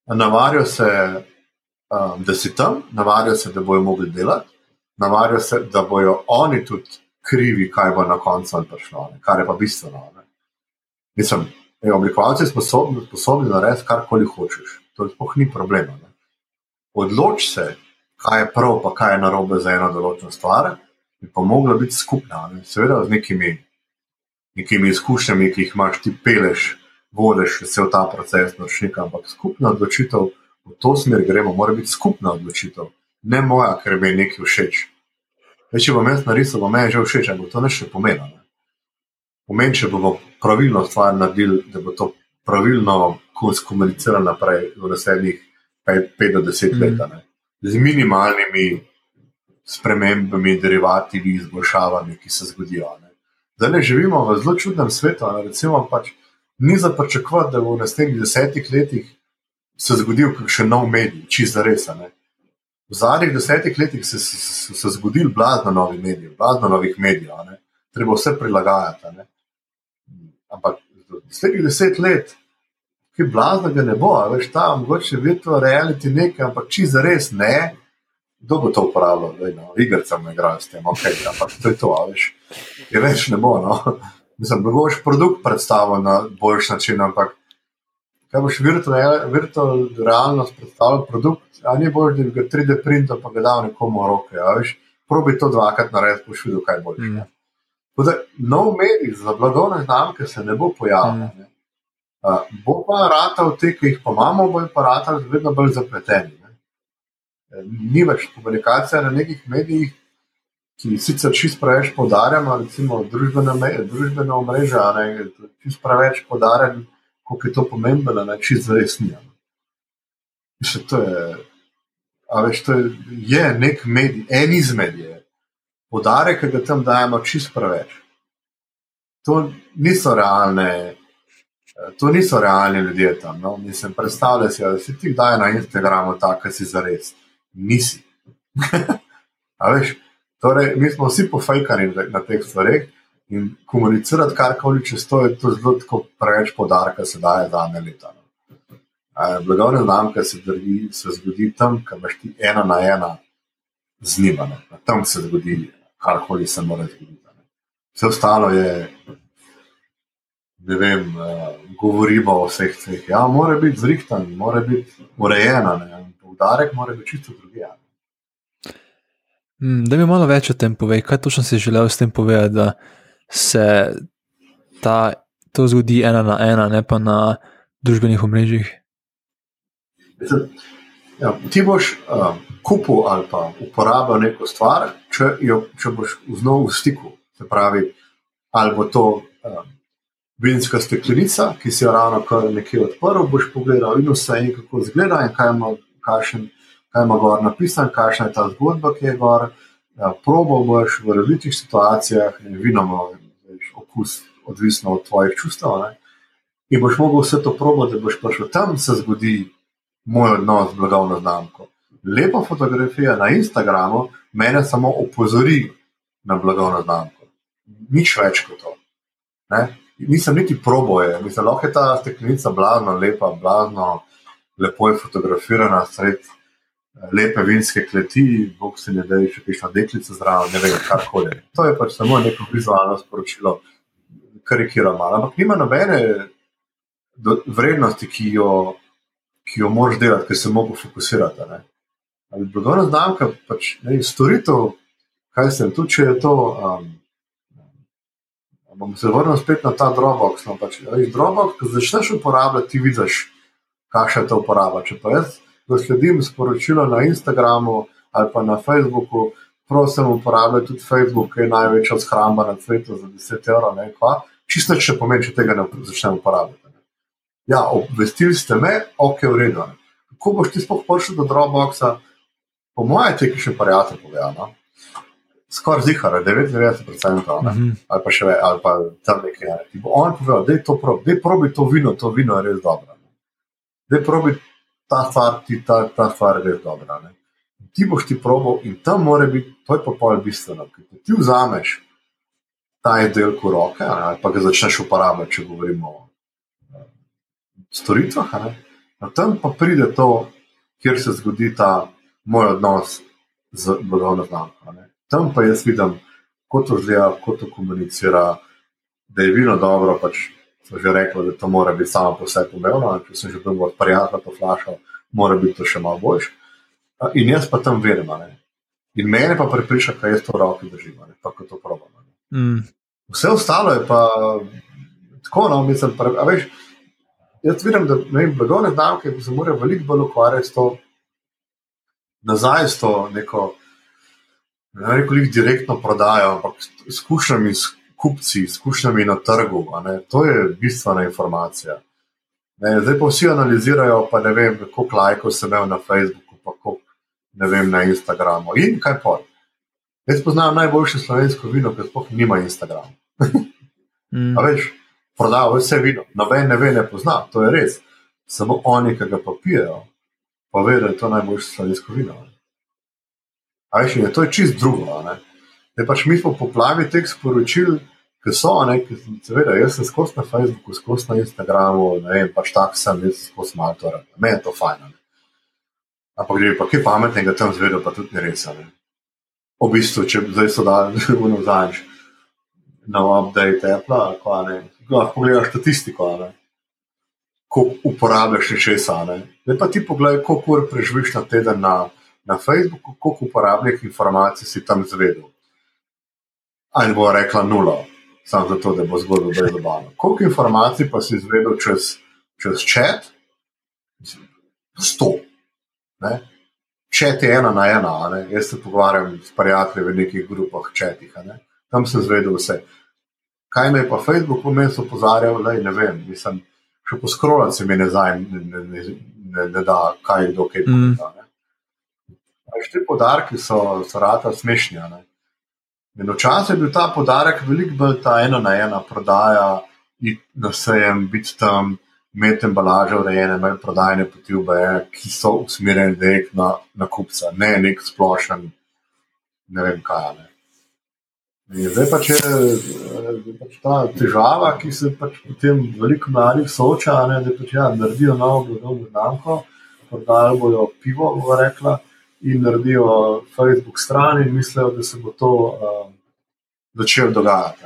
navadijo se, um, da si tam, navadijo se, da bojo mogli delati navarijo se, da bojo oni tudi krivi, kaj bo na koncu prišlo, ne? kar je pa bistveno. Ne? Mislim, ej, oblikovalci smo sposobni, narediti karkoli hočeš, to je spoh ni problema. Ne? Odloč se, kaj je prav, pa kaj je narobe za eno določeno stvar, in pa mogla biti skupna, ne? seveda z nekimi, nekimi izkušnjami, ki jih imaš, ti peleš, vodiš vse ta proces, ampak skupna odločitev v to smer gremo, mora biti skupna odločitev ne moja, ker mi je nekaj všeč. Več, če bom jaz narisal, bo meni že všeč, ampak to ne še pomeni. Ne? Pomeni, če bomo pravilno stvar naredili, da bo to pravilno komuniciralo naprej v naslednjih 5 do 10 mm. let. Ne? Z minimalnimi spremembami, derivati, izboljšavami, ki se zgodijo. Ne? Zdaj ne živimo v zelo čudnem svetu. Recimo, pač, ni za pričakovati, da bo v naslednjih desetih letih se zgodil še nov medij, čisto res. V zadnjih desetih letih se je zgodil blazno novi medij, blazno novih medijev, treba vse prilagajati. Ampak naslednjih deset let, ki blazno ga ne bo, veš, ta mogoče virtual reality nekaj, ampak či za res ne, kdo bo to uporabljal, no, igrca me igrajo s tem, ok, ampak to je to, veš, je več ne bo. No? Mislim, da boš produkt predstavil na boljši način, ampak kaj boš virtualno realnost predstavljal, produkt, a ni bolj, da bi ga 3D printal, pa ga dal nekomu v roke. Probi to dvakrat narediti, boš videl, kaj boš. Mm. Nov medij za blagovne znamke se ne bo pojavil. Mm. Uh, bo pa ratal te, ki jih pa imamo, bo pa ratal vedno bolj zapleteni. Ne? E, ni več komunikacija na nekih medijih, ki sicer čist preveč podarjamo, recimo družbene omrežja, čist preveč podarjamo kako je to pomembno, da če zares ni. To je, veš, to je, je nek medij, en izmed je. Podarek, ki ga tam dajemo, čist preveč. To niso realne. To niso realni ljudje tam. No? Mislim, predstavljaj si, da si ti daj na Instagramu tako, da si zares. Nisi. veš, torej, mi smo vsi pofajkani na teh stvareh. In komunicirati karkoli čez to je to zelo preveč podarka, se daje za ene leta. No. Blagovne znamke se, se zgodi tam, kjer imaš ti ena na ena z njima. Tam se zgodi karkoli se mora zgoditi. Ne. Vse ostalo je, ne vem, govorimo o vseh teh. Ja, mora biti zrihtan, mora biti urejena, poudarek mora biti čisto drugi. Hmm, da mi malo več o tem povej, kaj točno si želel s tem povedati se ta, to zgodi ena na ena, ne pa na družbenih omrežjih. Ja, ti boš uh, kupil ali pa uporabil neko stvar, če, jo, če boš znova v stiku. Se pravi, ali bo to uh, vinska steklenica, ki si jo ravno kar nekje odprl, boš pogledal in vse en, kako izgleda in kaj ima, kakšen, kaj ima gor napisan, kakšna je ta zgodba, ki je gor. Ja, Probal boš v različnih situacijah, vino, okus, odvisno od tvojih čustev. Ne? In boš mogel vse to probo, da boš prišel tam, se zgodi moj odnos z blagovno znamko. lepa fotografija na Instagramu mene samo opozori na blagovno znamko. Nič več kot to. Ne? Nisem niti proboje, mislim, lahko je ta steklenica blazno lepa, blazno lepo je fotografirana sred eh, lepe vinske kleti, bog se ne da še piša deklica zraven, ne vem, karkoli. To je pač samo neko vizualno sporočilo, karikiramo. Ampak nima nobene vrednosti, ki jo, ki jo moraš delati, ker se lahko fokusirate. Ne? Ali blagovna znamka, pač ne, storitev, kaj se tu, če je to. Um, bom se vrnil spet na ta Dropbox. No, pač, Dropbox, ko začneš uporabljati, ti vidiš, kakšna je ta uporaba. Če pa jaz sledim sporočilo na Instagramu ali pa na Facebooku, prosim, uporabljaj tudi Facebook, ki je največja shramba na svetu za 10 evrov. Čisto če pomeni, če tega ne začnem uporabljati. Ne. Ja, obvestili ste me, ok, v redu. Kako boš ti sploh prišel do Dropboxa? Po mojem, te, ki še prijatelj povedano skoraj zihar, 99%, uh -huh. ali pa še več, ali pa tam nekaj. Ne. On pove, da je to probi, da je probi to vino, to vino je res dobro. Da je probi ta stvar, ti ta, ta je res dobra. Ne. Ti boš ti probal in tam mora biti, to je pa pol bistveno, ker ti vzameš ta izdelek v roke, ne, ali pa ga začneš uporabljati, če govorimo o storitvah. Tam pa pride to, kjer se zgodi ta moj odnos z blagovno znamko tam pa jaz vidim, kako to zgleda, kako to komunicira, da je vino dobro. Pač že rekli, da to mora biti samo po sebi pomembno. Če sem že bil od prijatelja to flašal, mora biti to še malo boljš. In jaz pa tam verjam. In mene pa pripriča, kaj jaz to v roki držim, pa kako to probam. Mm. Vse ostalo je pa tako, no, mislim, pa, veš, jaz vidim, da vem, blagovne znamke se morajo veliko bolj ukvarjati s to, nazaj s to neko ne rekel, jih direktno prodajo, ampak izkušnjami s kupci, izkušnjami na trgu. To je bistvena informacija. Ne, zdaj pa vsi analizirajo, pa ne vem, koliko lajkov sem imel na Facebooku, pa koliko ne vem na Instagramu. In kaj pa. Jaz poznam najboljše slovensko vino, ker sploh nima Instagrama. mm. Veš, prodajo vse vino, noben ne ve, ne pozna, to je res. Samo oni, ki ga pa pijejo, pa vedo, da je to najboljše slovensko vino. Ne. Ajš, je, to je čist drugo. Ne, pač mi smo poplavi teh sporočil, ki so, ne, ki, seveda, jaz sem skozi na Facebooku, skozi na Instagramu, ne vem, pač tak sem, jaz sem skozi malo to rekel. Meni je to fajn. Ne. Ampak gre pa kaj pametnega tam zvedo, pa tudi ne res. Ne. V bistvu, če zdaj so dali v nazaj na update Apple, ko ne, lahko pogledaš statistiko, ne. Ko uporabljaš še česa, ne. Ne pa ti pogledaj, koliko ur preživiš na teden na na Facebooku, koliko uporabnih informacij si tam zvedel. Ali bo rekla nula, samo zato, da bo zgodba bolj zabavna. Koliko informacij pa si zvedel čez, čez čat? Sto. Čet je ena na ena, ne? jaz se pogovarjam s prijatelji v nekih grupah četih, tam sem zvedel vse. Kaj me je pa Facebook vmes opozarjal, da ne vem, mislim, še poskrolati se mi ne, ne, ne, ne, ne da, kaj je kdo kaj povedal. Mm. Ti podarki so, so rata smešni. Včasih je bil ta podarek veliko bolj ta ena na ena prodaja, da se jim biti tam, imeti embalaže urejene, imeti prodajne poti v BE, ki so usmerjene na, na kupca, ne nek splošen, ne vem kaj. Ne. Zdaj pa če je pač ta težava, ki se pač potem veliko mladih sooča, da pač, ja, naredijo novo blagovno znamko, prodajali bojo pivo, bo rekla in naredijo Facebook stran in mislijo, da se bo to uh, začelo dogajati.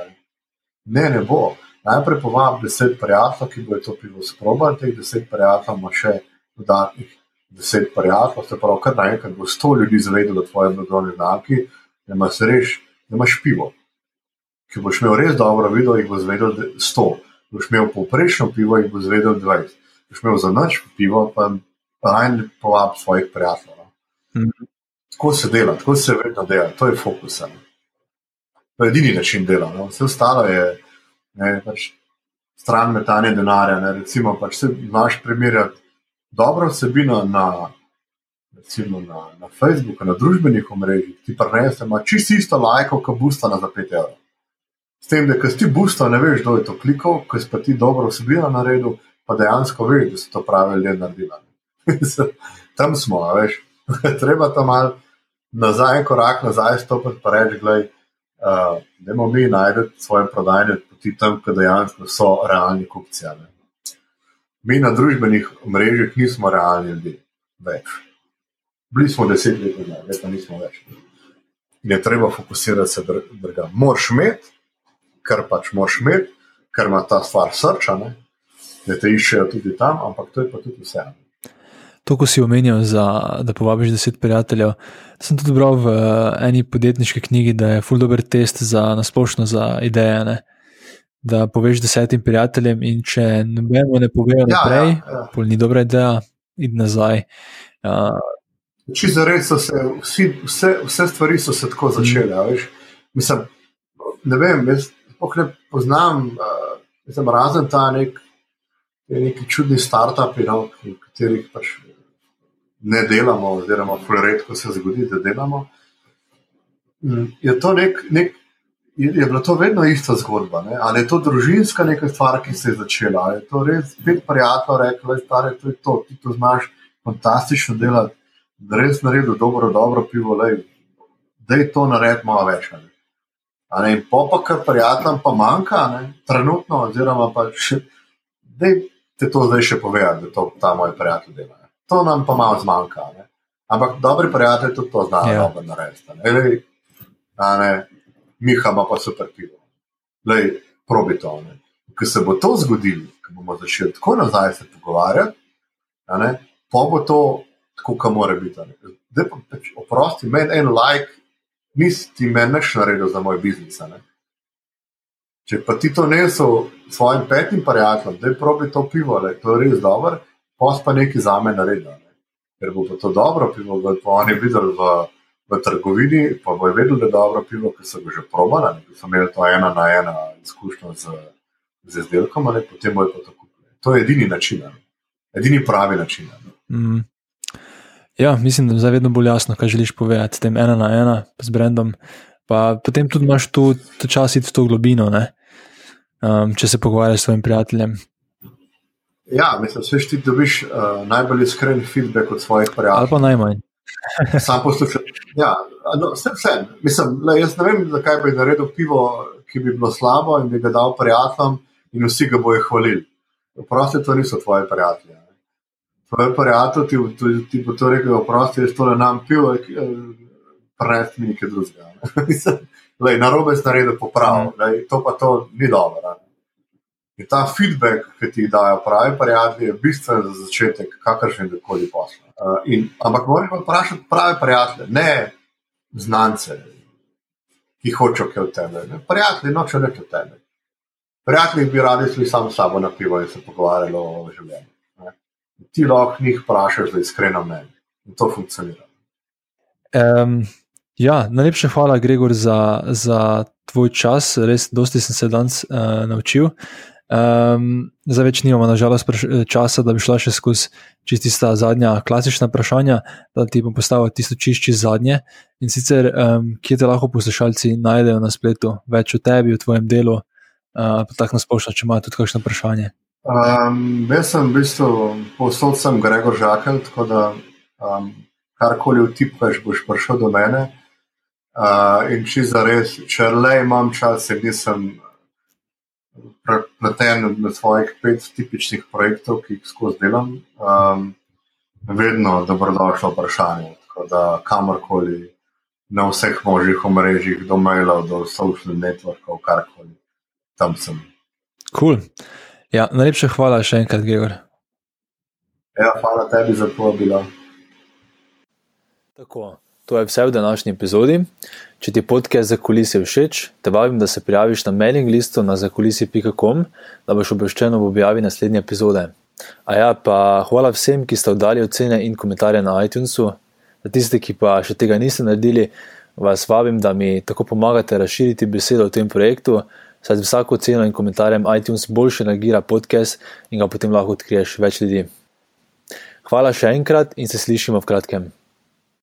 Ne, ne bo. Najprej povabim deset prijateljev, ki bodo to pivo sprobali, teh deset prijateljev ima še dodatnih deset prijateljev, se pravi, kar naenkrat bo sto ljudi zavedalo tvoje blagovne znamke, da imaš res, da imaš pivo. Ki boš imel res dobro video, jih bo zvedel sto. Boš imel povprečno pivo, jih bo zvedel dvajset. Boš imel za noč pivo, pa rajn povab svojih prijateljev. Tako se dela, tako se vedno dela, to je fokus. To je edini način dela. No? Vse ostalo je ne, pač stran metanja denarja. Ne? Recimo, pač se znaš primerjati dobro vsebino na, recimo, na, na Facebooku, na družbenih omrežjih, ti prenese, ima čisto isto lajko, kot busta na za 5 evrov. S tem, da si ti busta, ne veš, kdo je to klikal, ko si pa ti dobro vsebino naredil, pa dejansko veš, da so to pravi ljudje naredili. Tam smo, veš treba tam mal nazaj, korak nazaj, stopiti pa reči, gledaj, uh, da moramo mi najti svoje prodajne poti tam, kjer dejansko so realni kupci. Mi na družbenih mrežah nismo realni ljudje več. Bili smo deset let nazaj, zdaj pa nismo več. In je treba fokusirati se drugam. Moš imeti, kar pač moš imeti, ker ima ta stvar srča, ne? da te iščejo tudi tam, ampak to je pa tudi vse. To, ko si omenil, za, da povabiš deset prijateljev, sem tudi bral v eni podjetniški knjigi, da je full dober test za nasplošno za ideje. Ne? Da poveš desetim prijateljem, in če nobeno ne povejo ja, naprej, ja, ja. ni dobra ideja, id nazaj. Uh, Če za res so se vsi, vse, vse stvari so se tako začele. Mm. Mislim, ne vem, jaz ne poznam, uh, mislim, razen ta nek, neki čudni start-upi, no, v katerih pač ne delamo, oziroma redko se zgodi, da delamo. Mm, je to nek, nek je, je bila to vedno ista zgodba. Ne? Ali je to družinska neka stvar, ki se je začela, ali je to res pet prijateljev reklo, da je to, to, ti to znaš fantastično delati da res naredi dobro, dobro pivo, da je to narediti malo več. Ne? In popa, kar prijateljem pa manjka, ne? trenutno, oziroma pa še, da te to zdaj še pove, da to ta moj prijatelj dela. Ne? To nam pa malo zmanjka. Ne? Ampak dobri prijatelji tudi to znajo ja. dobro narediti. Miha ima pa super pivo. Lej, probi to. Ko se bo to zgodilo, ko bomo začeli tako nazaj se pogovarjati, pa bo to tako, kot mora biti. Zdaj pa pač oprosti, meni en like, nisi ti meni več naredil za moj biznis. Če pa ti to nesel svojim petim prijateljem, da je probi to pivo, le, to je res dobro, pos pa nekaj za me naredil. Ne? Ker bo to dobro pivo, bo oni videli v, v trgovini, pa bo vedel, da je dobro pivo, ki so ga že probali, ki so imeli to ena na ena izkušnjo z, z izdelkom, ali potem bo je to tako. To je edini način, ne? edini pravi način. Mm. Ja, mislim, da je vedno bolj jasno, kaj želiš povedati tem ena na ena, s brendom. Pa potem tudi imaš tu čas iti v to globino, um, če se pogovarjaš s svojim prijateljem. Ja, mislim, da ti dobiš uh, najbolj iskren feedback od svojih prijateljev. Ali pa najmanj. Sam poslušaj. Ja, no, vse, vse. Mislim, le, jaz ne vem, zakaj bi naredil pivo, ki bi bilo slabo in bi ga dal prijateljem, in vsi ga bojo hvalili. Prosti, to niso tvoji prijatelji tvoj prijatelj ti, ti, ti bo to rekel, oprosti, jaz to ne nam pil, eh, prenesti mi nekaj drugega. Lej, na robe si naredil popravljeno, mm. to pa to ni dobro. Ne? In ta feedback, ki ti dajo pravi prijatelji, je bistven za začetek kakršne koli posla. Uh, in, ampak moraš pa vprašati prave prijatelje, ne znance, ki hočejo kaj od tebe. Ne? Prijatelji nočejo nekaj od tebe. Prijatelji bi radi šli samo s sabo na pivo in se pogovarjali o življenju ti lahko njih vprašaš, je iskreno mnenje. In to funkcionira. Um, ja, najlepša hvala, Gregor, za, za tvoj čas. Res, dosti sem se danes uh, naučil. Um, zdaj več nimamo, nažalost, časa, da bi šla še skozi čistista zadnja klasična vprašanja, da ti bom postavil tisto čišči zadnje. In sicer, um, kje te lahko poslušalci najdejo na spletu, več o tebi, o tvojem delu, uh, pa tako nasplošno, če imajo tudi kakšno vprašanje. Um, jaz sem v bistvu posod sem Gregor Žakelj, tako da um, karkoli vtipkaš, boš prišel do mene. Uh, in če za res, če le imam čas, nisem prepleten na svojih pet tipičnih projektov, ki jih skozi delam, um, vedno dobrodošlo vprašanje. Tako da kamorkoli, na vseh možnih omrežjih, do mailov, do social networkov, karkoli, tam sem. Cool. Ja, najlepša hvala še enkrat, Gregor. Ja, hvala tebi za povabilo. Tako, to je vse v današnji epizodi. Če ti podcast za kulise všeč, te vabim, da se prijaviš na mailing listu na zakulisi.com, da boš obveščen ob objavi naslednje epizode. A ja, pa hvala vsem, ki ste oddali ocene in komentarje na iTunesu. Za tiste, ki pa še tega niste naredili, vas vabim, da mi tako pomagate razširiti besedo o tem projektu saj z vsako ceno in komentarjem iTunes boljše reagira podcast in ga potem lahko odkriješ več ljudi. Hvala še enkrat in se slišimo v kratkem.